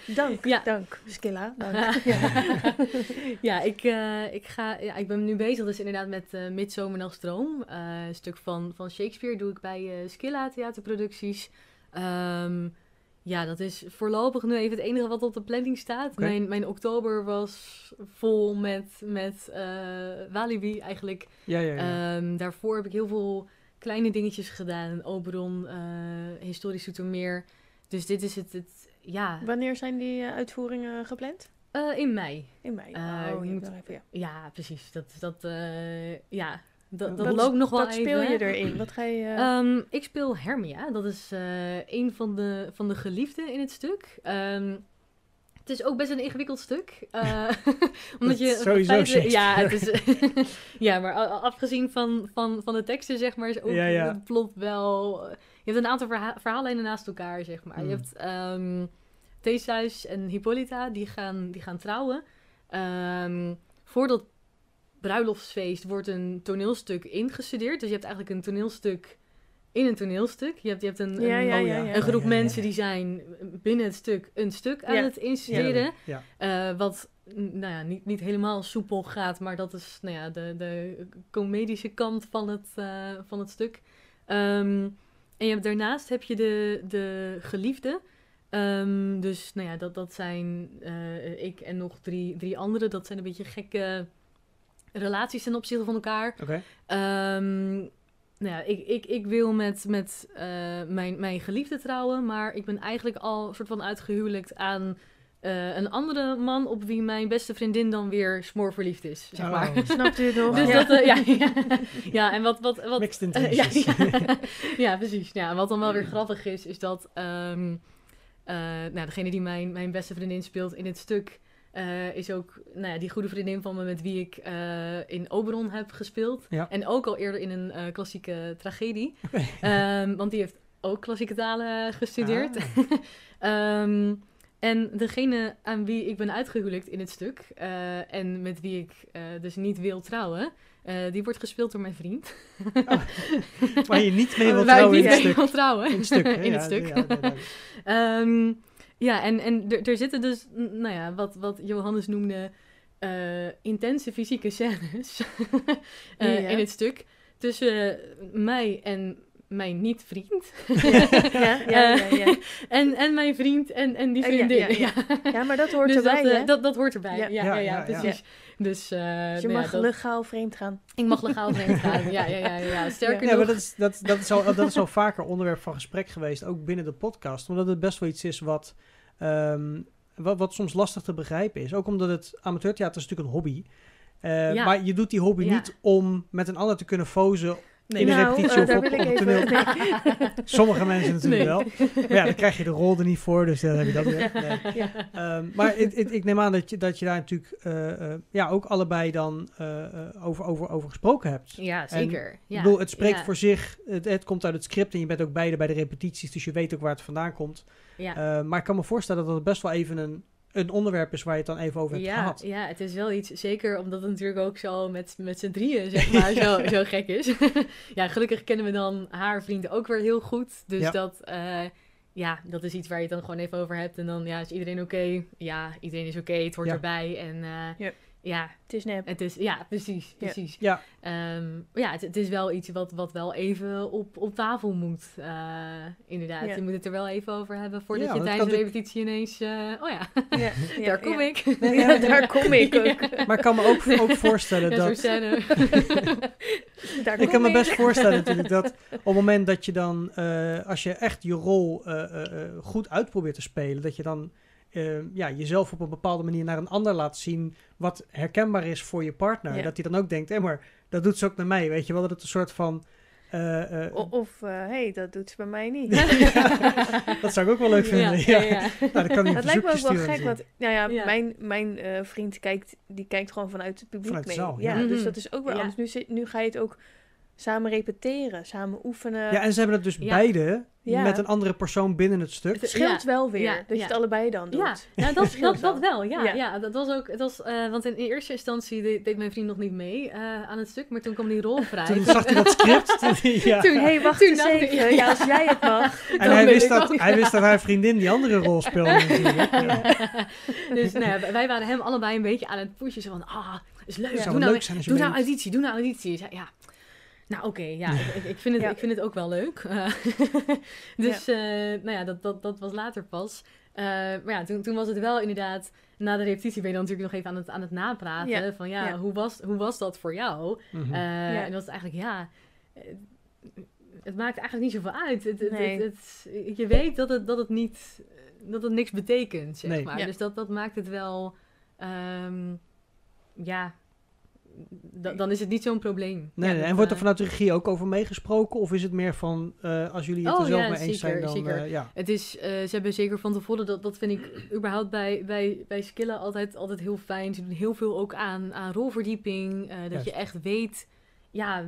Dank, Ja. dank. Skilla, dank. Ja. ja, ik, eh, ik, ga, ja, ik ben nu bezig dus inderdaad met eh Midzomer nog Stroom. Eh, een stuk van, van Shakespeare doe ik bij eh Skilla Theaterproducties. Ehm, ja, dat is voorlopig nu even het enige wat op de planning staat. Mijn, mijn oktober was vol met, met eh Walibi eigenlijk. ja, ja, ja. Ehm, daarvoor heb ik heel veel kleine dingetjes gedaan. Oberon, eh historisch Zoetermeer. Dus dit is het, het ja, Wanneer zijn die eh, uitvoeringen gepland? eh, in mei. In mei. Oh, je moet- even, ja. Ja, precies. Dat, dat, eh, ja, dat, dat loopt nog wel Wat speel even. je erin? Wat ga je... eh, Ehm, ik speel Hermia. Dat is eh, een van de, van de geliefden in het stuk. Ehm, het is ook best een ingewikkeld stuk. eh, omdat Dat je sowieso feitelijk- ja, het is, ja, maar afgezien van, van, van de teksten, zeg maar, is ook Ja, ja. het plot wel... Je hebt een aantal verha verhaallijnen naast elkaar, zeg maar. Mm. Je hebt ehm Theseus en Hippolyta, die gaan, die gaan trouwen. Ehm, voor dat bruiloftsfeest wordt een toneelstuk ingestudeerd. Dus je hebt eigenlijk een toneelstuk in een toneelstuk. Je hebt, je hebt een, ja, een, ja, oh ja, een groep Ja, ja, ja. mensen die zijn binnen het stuk een stuk aan Ja. het instuderen. Ja. Eh, wat nou ja, niet, niet helemaal soepel gaat, maar dat is nou ja, de, de comedische kant van het, eh, van het stuk. Ehm, en je hebt, daarnaast heb je de, de geliefde. Ehm, dus nou ja, dat, dat zijn eh, ik en nog drie, drie anderen. Dat zijn een beetje gekke relaties ten opzichte van elkaar. Oké. Ehm, nou ja, ik, ik, ik wil met, met eh, mijn, mijn geliefde trouwen, maar ik ben eigenlijk al soort van uitgehuwelijkt aan eh, een andere man op wie mijn beste vriendin dan weer smoorverliefd is, zeg Oh. maar. Snapt u het nog? Dus ja. dat, eh, ja, ja, ja, en wat, wat, wat, Mixed ja, intentions. ja, ja, precies. Ja, wat dan wel weer grappig is, is dat ehm, eh, nou, degene die mijn, mijn beste vriendin speelt in het stuk, eh, is ook nou ja, die goede vriendin van me met wie ik eh, in Oberon heb gespeeld. Ja. En ook al eerder in een eh, klassieke tragedie. Ehm, want die heeft ook klassieke talen gestudeerd. Ah. Ehm, en degene aan wie ik ben uitgehuwelijkt in het stuk en met wie ik dus niet wil trouwen, die wordt gespeeld door mijn vriend. Waar je niet mee ik trouwen in het stuk. wil trouwen. In het stuk, in het stuk. Ja, en, en er, er zitten dus, nou ja, wat, wat Johannes noemde, eh, intense fysieke scènes eh, Ja. in het stuk. Tussen mij en mijn niet-vriend. Ja, ja, ja, ja, ja. en, en mijn vriend en, en die Eh, ja, vriendin. ja, ja. Ja, maar dat hoort dus erbij, dat, eh, hè? dat, dat hoort erbij. Ja. Ja, Ja, ja, ja, ja, ja. precies. Dus, eh, Dus je nou ja, mag dat- legaal vreemd gaan. ik mag legaal vreemd gaan. Ja, ja, ja, ja, ja. Sterker Ja, nog... maar dat is, dat, dat, is al, dat is al vaker onderwerp van gesprek geweest, ook binnen de podcast. Omdat het best wel iets is wat, ehm, wat, wat soms lastig te begrijpen is. Ook omdat het amateurtheater is natuurlijk een hobby. Eh, Ja. Maar je doet die hobby Ja. niet om met een ander te kunnen fozen. Nee. in een nou, repetitie daar op- toneel. nee. Sommige mensen natuurlijk Nee. wel. Maar ja, dan krijg je de rol er niet voor, dus dan heb je dat weer. Nee. Ja. Ehm, maar het- ik neem aan dat je, dat je daar natuurlijk eh, eh, ja, ook allebei dan over, over, over gesproken hebt. Ja, zeker. ja. Ik bedoel, het spreekt ja. voor zich. Het, het komt uit het script en je bent ook beide bij de repetities, dus je weet ook waar het vandaan komt. Ja. Eh, maar ik kan me voorstellen dat het best wel even een, een onderwerp is waar je het dan even over hebt ja, gehad. ja, het is wel iets, zeker omdat het natuurlijk ook zo met, met z'n drieën, zeg maar, zo, zo gek is. ja, gelukkig kennen we dan haar vriend ook weer heel goed. Dus Ja. dat, eh, ja, dat is iets waar je het dan gewoon even over hebt. En dan, ja, is iedereen oké? Ja, iedereen is oké, het hoort Ja. erbij. En eh, Ja. Ja, Het is nep. het is, ja, precies, Ja. precies. Ja. Ehm, ja, het, het is wel iets wat, wat wel even op, op tafel moet, eh, inderdaad. Ja. Je moet het er wel even over hebben voordat Ja, je tijdens de repetitie ineens, eh, oh ja, Ja, ja, daar kom ja. ik. Nee, daar kom ik ook. Maar ik kan me ook, ook voorstellen dat. Ik kan me best voorstellen natuurlijk dat op het moment dat je dan, eh, als je echt je rol eh, goed uitprobeert te spelen, dat je dan eh, ja, jezelf op een bepaalde manier naar een ander laat zien wat herkenbaar is voor je partner. Ja. Dat hij dan ook denkt, hé, maar dat doet ze ook naar mij, weet je wel, dat het een soort van... eh, eh, Of, hé, hey, dat doet ze bij mij niet. dat zou ik ook wel leuk vinden. Ja, Ja, ja, ja. Nou, dan kan Het lijkt me ook wel gek, want nou ja, Ja. mijn, mijn eh, vriend kijkt, die kijkt gewoon vanuit het publiek Vanuit mee. zaal, ja, ja. dus Mhm. dat is ook weer Ja. anders. Nu, nu ga je het ook samen repeteren, samen oefenen. Ja, en ze hebben het dus Ja. beide Ja. met een andere persoon binnen het stuk. Het scheelt Ja, wel weer ja, dat je het allebei dan doet. Ja, nou, dat, scheelt dat, dat wel. Ja, Ja. ja. dat was ook. Het was, eh, want in, eerste instantie deed, deed mijn vriend nog niet mee eh, aan het stuk, maar toen kwam die rol vrij. Toen zag hij dat script. ja. Toen- Hé, hey, wacht Toen eens even. Ja, als jij het mag. en hij wist, dat, ook. hij wist dat haar vriendin die andere rol speelde natuurlijk. Ja. dus nou wij waren hem allebei een beetje aan het pushen. Zo van, ah, is leuk. Doe nou, leuk zijn als je doe nou auditie, doe nou auditie. Ja, nou oké, ja, ik, vind het, Ja. ik vind het ook wel leuk. Dus, eh, nou ja, dat, dat, dat was later pas. Eh, maar ja, toen, toen was het wel inderdaad... Na de repetitie ben je dan natuurlijk nog even aan het, aan het napraten. Ja. Van ja, Ja. Hoe, was, hoe was dat voor jou? Mhm. Eh, Ja. En dat is eigenlijk, ja... Het maakt eigenlijk niet zoveel uit. Het, het, Nee. het, het- je weet dat het, dat het niet... Dat het niks betekent, zeg Nee. maar. Ja. Dus dat, dat maakt het wel... ehm, ja... da- dan is het niet zo'n probleem. Nee, Ja, nee, dat, en wordt er eh, vanuit de regie ook over meegesproken? Of is het meer van, eh, als jullie het Oh, er zelf ja, mee eens zijn, dan... zeker. eh, ja. Het is, ze hebben zeker van tevoren, dat, dat vind ik überhaupt bij, bij, bij skillen altijd, altijd heel fijn. Ze doen heel veel ook aan, aan rolverdieping. dat Juist. je echt weet, ja,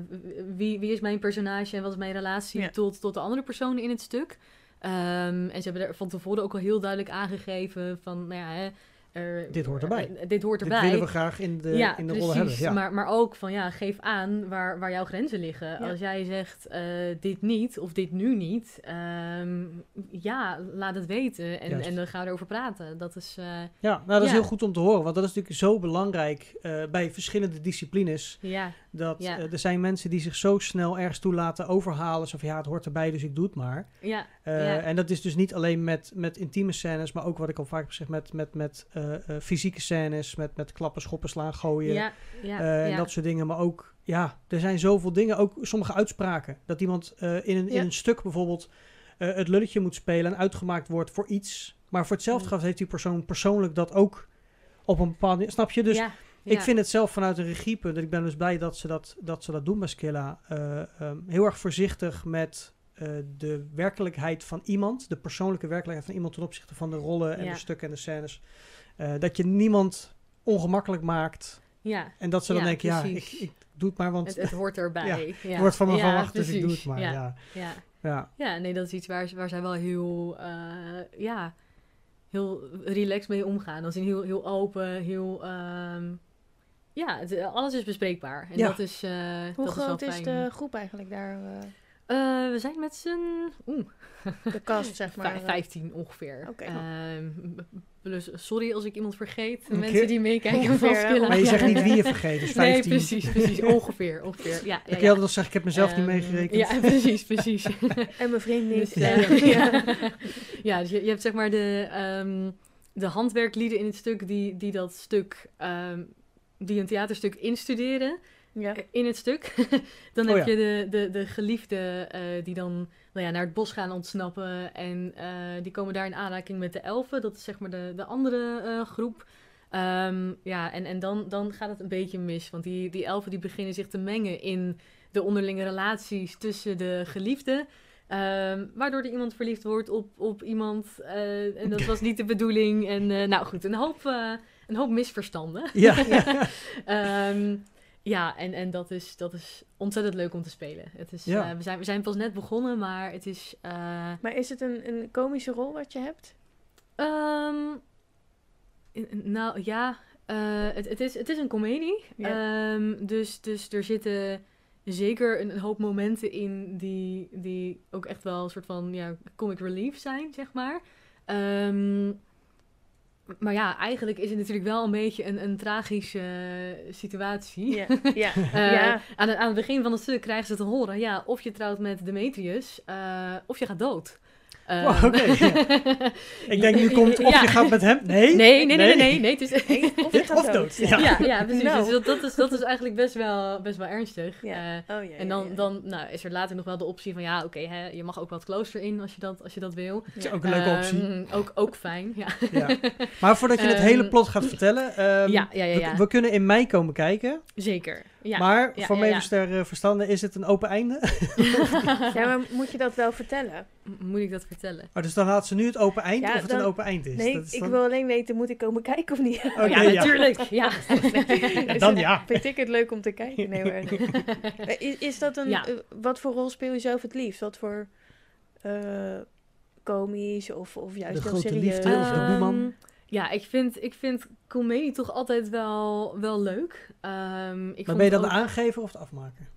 wie, wie is mijn personage en wat is mijn relatie tot, tot de andere personen in het stuk. Ehm, en ze hebben er van tevoren ook al heel duidelijk aangegeven van, nou ja, hè, er- Dit hoort erbij. eh, dit hoort Dit erbij. willen we graag in de, ja, in de precies. rollen hebben. Ja. Maar, maar ook van ja, geef aan waar, waar jouw grenzen liggen. Ja. Als jij zegt eh, dit niet of dit nu niet, ehm, ja, laat het weten en, Juist. en dan gaan we erover praten. Dat is, eh, Ja, nou dat is heel goed om te horen, want dat is natuurlijk zo belangrijk eh, bij verschillende disciplines. ja, Dat Ja. eh, er zijn mensen die zich zo snel ergens toe laten overhalen. Zo van ja, het hoort erbij, dus ik doe het maar. ja, Eh, Ja. En dat is dus niet alleen met, met intieme scènes, maar ook wat ik al vaak heb gezegd, met, met, met eh, eh, fysieke scènes, met, met klappen, schoppen, slaan, gooien. ja, ja, eh, En dat soort dingen. Maar ook, ja, er zijn zoveel dingen. Ook sommige uitspraken. Dat iemand eh, in, een, in een stuk bijvoorbeeld eh, het lulletje moet spelen en uitgemaakt wordt voor iets. Maar voor hetzelfde Mm. geld heeft die persoon persoonlijk dat ook op een bepaalde... Snap je? Dus ja, ik vind het zelf vanuit een regiepunt, en ik ben dus blij dat ze dat, dat, ze dat doen bij Skilla, eh, ehm, heel erg voorzichtig met eh, de werkelijkheid van iemand, de persoonlijke werkelijkheid van iemand ten opzichte van de rollen en Ja. de stukken en de scènes. Eh, dat je niemand ongemakkelijk maakt ja. en dat ze dan Ja, denken, ja, ik, ik doe het maar, want Het, het hoort erbij. Ja, het wordt van me Ja, verwacht, dus ik doe het maar. Ja, Ja. ja. Ja. Ja, nee, dat is iets waar, waar zij wel heel, eh, ja, heel relaxed mee omgaan. Als in heel, heel open, heel, ehm, ja, het- alles is bespreekbaar. En Ja. dat is, eh Hoe dat groot is, is, wel fijn. de groep eigenlijk daar? eh, Eh, we zijn met z'n oeh, de kast, zeg maar. vijf- eh. 15 ongeveer. Oké. Ehm, plus, sorry als ik iemand vergeet. Mensen die meekijken van? Skilla. Maar je zegt niet wie je vergeet, dus 15. Nee, precies, precies. Ongeveer, ongeveer. Ja, ja, ja. altijd al zeggen, ik heb mezelf niet Ehm, meegerekend. Ja, precies, precies. En mijn vriend niet. Dus, eh, Ja. ja. ja, dus je, je hebt zeg maar de, ehm, de handwerklieden in het stuk die, die dat stuk, ehm, die een theaterstuk instuderen Ja. eh, in het stuk. dan Oh heb ja. je de, de, de geliefden eh, die dan nou ja, naar het bos gaan ontsnappen en eh, die komen daar in aanraking met de elfen. Dat is zeg maar de, de andere groep. Ehm, ja, en, en dan, dan gaat het een beetje mis, want die, die elfen die beginnen zich te mengen in de onderlinge relaties tussen de geliefden. Ehm, waardoor er iemand verliefd wordt op, op iemand. en dat was niet de bedoeling. En nou goed, een hoop, een hoop misverstanden. Ja. Ehm, ja, en, en dat, is, dat is ontzettend leuk om te spelen. Het is, Ja. eh, we, zijn, we zijn pas net begonnen, maar het is. eh, Maar is het een, een komische rol wat je hebt? ehm, in- nou ja, eh, het, het, is, het is een komedie. Ja. Ehm, dus, dus er zitten zeker een, een hoop momenten in die, die ook echt wel een soort van ja, comic relief zijn, zeg maar. Ehm, maar ja, eigenlijk is het natuurlijk wel een beetje een, een tragische eh, situatie. Ja. Ja. Eh, ja. aan, het, aan het begin van het stuk krijgen ze te horen, ja, of je trouwt met Demetrius, eh, of je gaat dood. Eh, Wow, oké, Ik denk, nu komt of Ja. je gaat met hem. Nee? Nee, nee, nee, nee, nee, nee, het is... Of je gaat Of dood. dood. Ja. Ja. ja, ja, precies. Nou. Dus dat, dat, is, dat is eigenlijk best wel, best wel ernstig. Ja. Oh, ja, en dan, dan nou, is er later nog wel de optie van, ja, oké, hè, je mag ook het klooster in als je dat, als je dat wil. Dat is ook een leuke optie. Ehm, ook, ook fijn, ja. Ja. Maar voordat je het Ehm, hele plot gaat vertellen. ehm, Ja, ja, ja, we- ja. We, kunnen in mei komen kijken. Zeker. Ja. maar ja, voor ja, ster eh, verstanden is het een open einde. Ja, maar moet je dat wel vertellen? Moet ik dat vertellen? Oh, dus dan laat ze nu het open eind Ja, of het dan- een open eind is. Nee, Dat is ik dan- wil alleen weten, moet ik komen kijken of niet? Oké, ja, ja. natuurlijk. Ja. Dan ja. Vind ik het leuk om te kijken? Nee, maar, Eh, is, is dat een... Ja. eh, wat voor rol speel je zelf het liefst? Wat voor eh, komisch of, of juist De heel grote serieus? liefde of de Ehm, boeman? Ja, ik vind, ik vind comedie toch altijd wel, wel leuk. Ehm, ik Maar vond ben je dan de ook- aangever of de afmaker?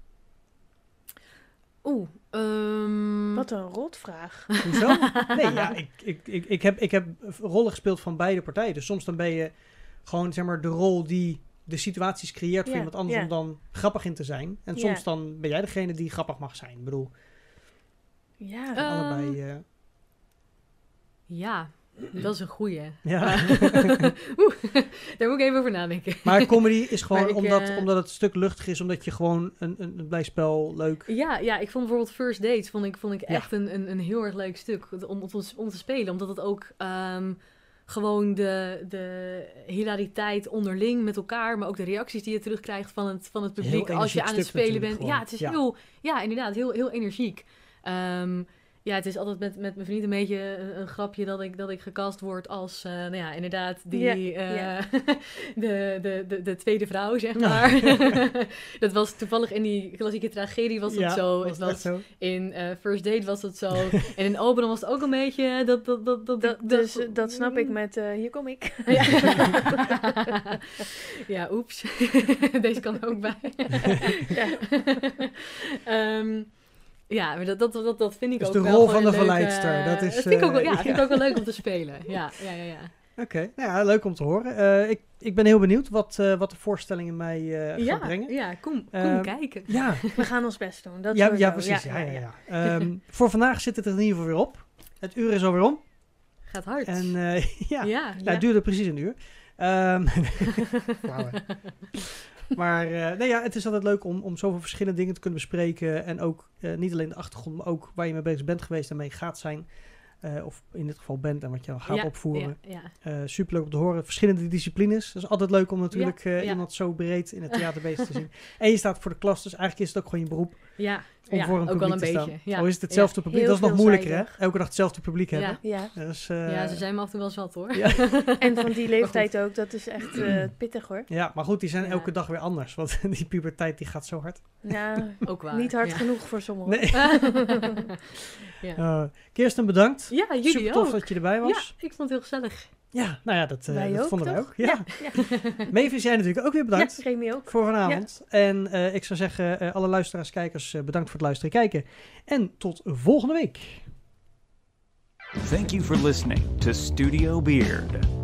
Oeh, ehm, Wat een rotvraag. Hoezo? Nee, ja, ik, ik, ik, ik, heb, ik heb rollen gespeeld van beide partijen. Dus soms dan ben je gewoon zeg maar de rol die de situaties creëert voor iemand anders om dan grappig in te zijn. En soms dan ben jij degene die grappig mag zijn. Ik bedoel, Ja. Eh, allebei... eh, Ja, dat is een goeie. ja. Oeh, daar moet ik even over nadenken. maar comedy is gewoon ik, omdat, eh, omdat het een stuk luchtig is. Omdat je gewoon een, een, een blij spel leuk... Ja, ja, ik vond bijvoorbeeld First Dates vond ik, vond ik Ja. echt een, een, een heel erg leuk stuk om, om, te- om te spelen. Omdat het ook ehm, gewoon de, de hilariteit onderling met elkaar, maar ook de reacties die je terugkrijgt van het, van het publiek als je aan het spelen bent. Ja, het is Ja. heel, ja, inderdaad, heel, heel energiek. Ehm, ja, het is altijd met, met mijn vriend een beetje een, een grapje dat ik, dat ik gecast word als, eh, nou ja, inderdaad, die, eh, de, de, de, de tweede vrouw, zeg Ja. maar. dat was toevallig in die klassieke tragedie was dat Ja, zo. was was zo? in eh, First Date was dat zo. en in Oberon was het ook een beetje dat... dat, dat, dat, Dat, dus eh, dat snap ik met eh, hier kom ik. Ja, ja oeps. Deze kan er ook bij. Ja. Ehm, ja, maar dat, dat, dat, dat vind ik Dus ook de wel rol gewoon van de verleidster, dat is, Dat vind ik ook wel, eh, ja, vind ik ook wel leuk om te spelen. Ja, ja, ja. ja. Oké, nou ja, leuk om te horen. Eh, ik, ik ben heel benieuwd wat, eh, wat de voorstellingen mij ja, gaan brengen. ja, kom, kom Ehm, kijken. Ja, We gaan ons best doen. Dat ja, ja, precies. Ja, ja, ja. Ehm, voor vandaag zit het er in ieder geval weer op. Het uur is alweer om. Gaat hard. En ja, ja, Nou, ja. het duurde precies een uur. Hè. Maar eh, nee, ja, het is altijd leuk om, om zoveel verschillende dingen te kunnen bespreken. En ook eh, niet alleen de achtergrond, maar ook waar je mee bezig bent geweest en mee gaat zijn. Eh, of in dit geval bent en wat je dan gaat Ja, opvoeren. Ja, ja. Superleuk om te horen. Verschillende disciplines. Dat is altijd leuk om natuurlijk iemand zo breed in het theater bezig te zien. En je staat voor de klas, dus eigenlijk is het ook gewoon je beroep ja, om ja, voor een ook wel publiek een te beetje. staan. Ja. Al is het hetzelfde publiek, dat is nog moeilijker hè? Elke dag hetzelfde publiek Ja. hebben. Ja. Dus, eh, ja, ze zijn me af en toe wel zat hoor. Ja. En van die leeftijd ook, dat is echt eh, pittig hoor. Ja, maar goed, die zijn Ja. elke dag weer anders. Want die puberteit die gaat zo hard. Nou, Ook waar. niet hard ja. genoeg voor sommigen. Nee. ja. Eh, Kirsten, bedankt. ja, jullie Super tof ook. dat je erbij Ja, was. ik vond het heel gezellig. Ja, nou ja, dat, eh, Wij dat ook, vonden wij ook. Ja. ja. Mavis, jij natuurlijk ook weer bedankt Ja, Remy ook. voor vanavond. En eh, ik zou zeggen, eh, alle luisteraars, kijkers, eh, bedankt voor het luisteren en kijken. En tot volgende week. Thank you for listening to Studio Beard.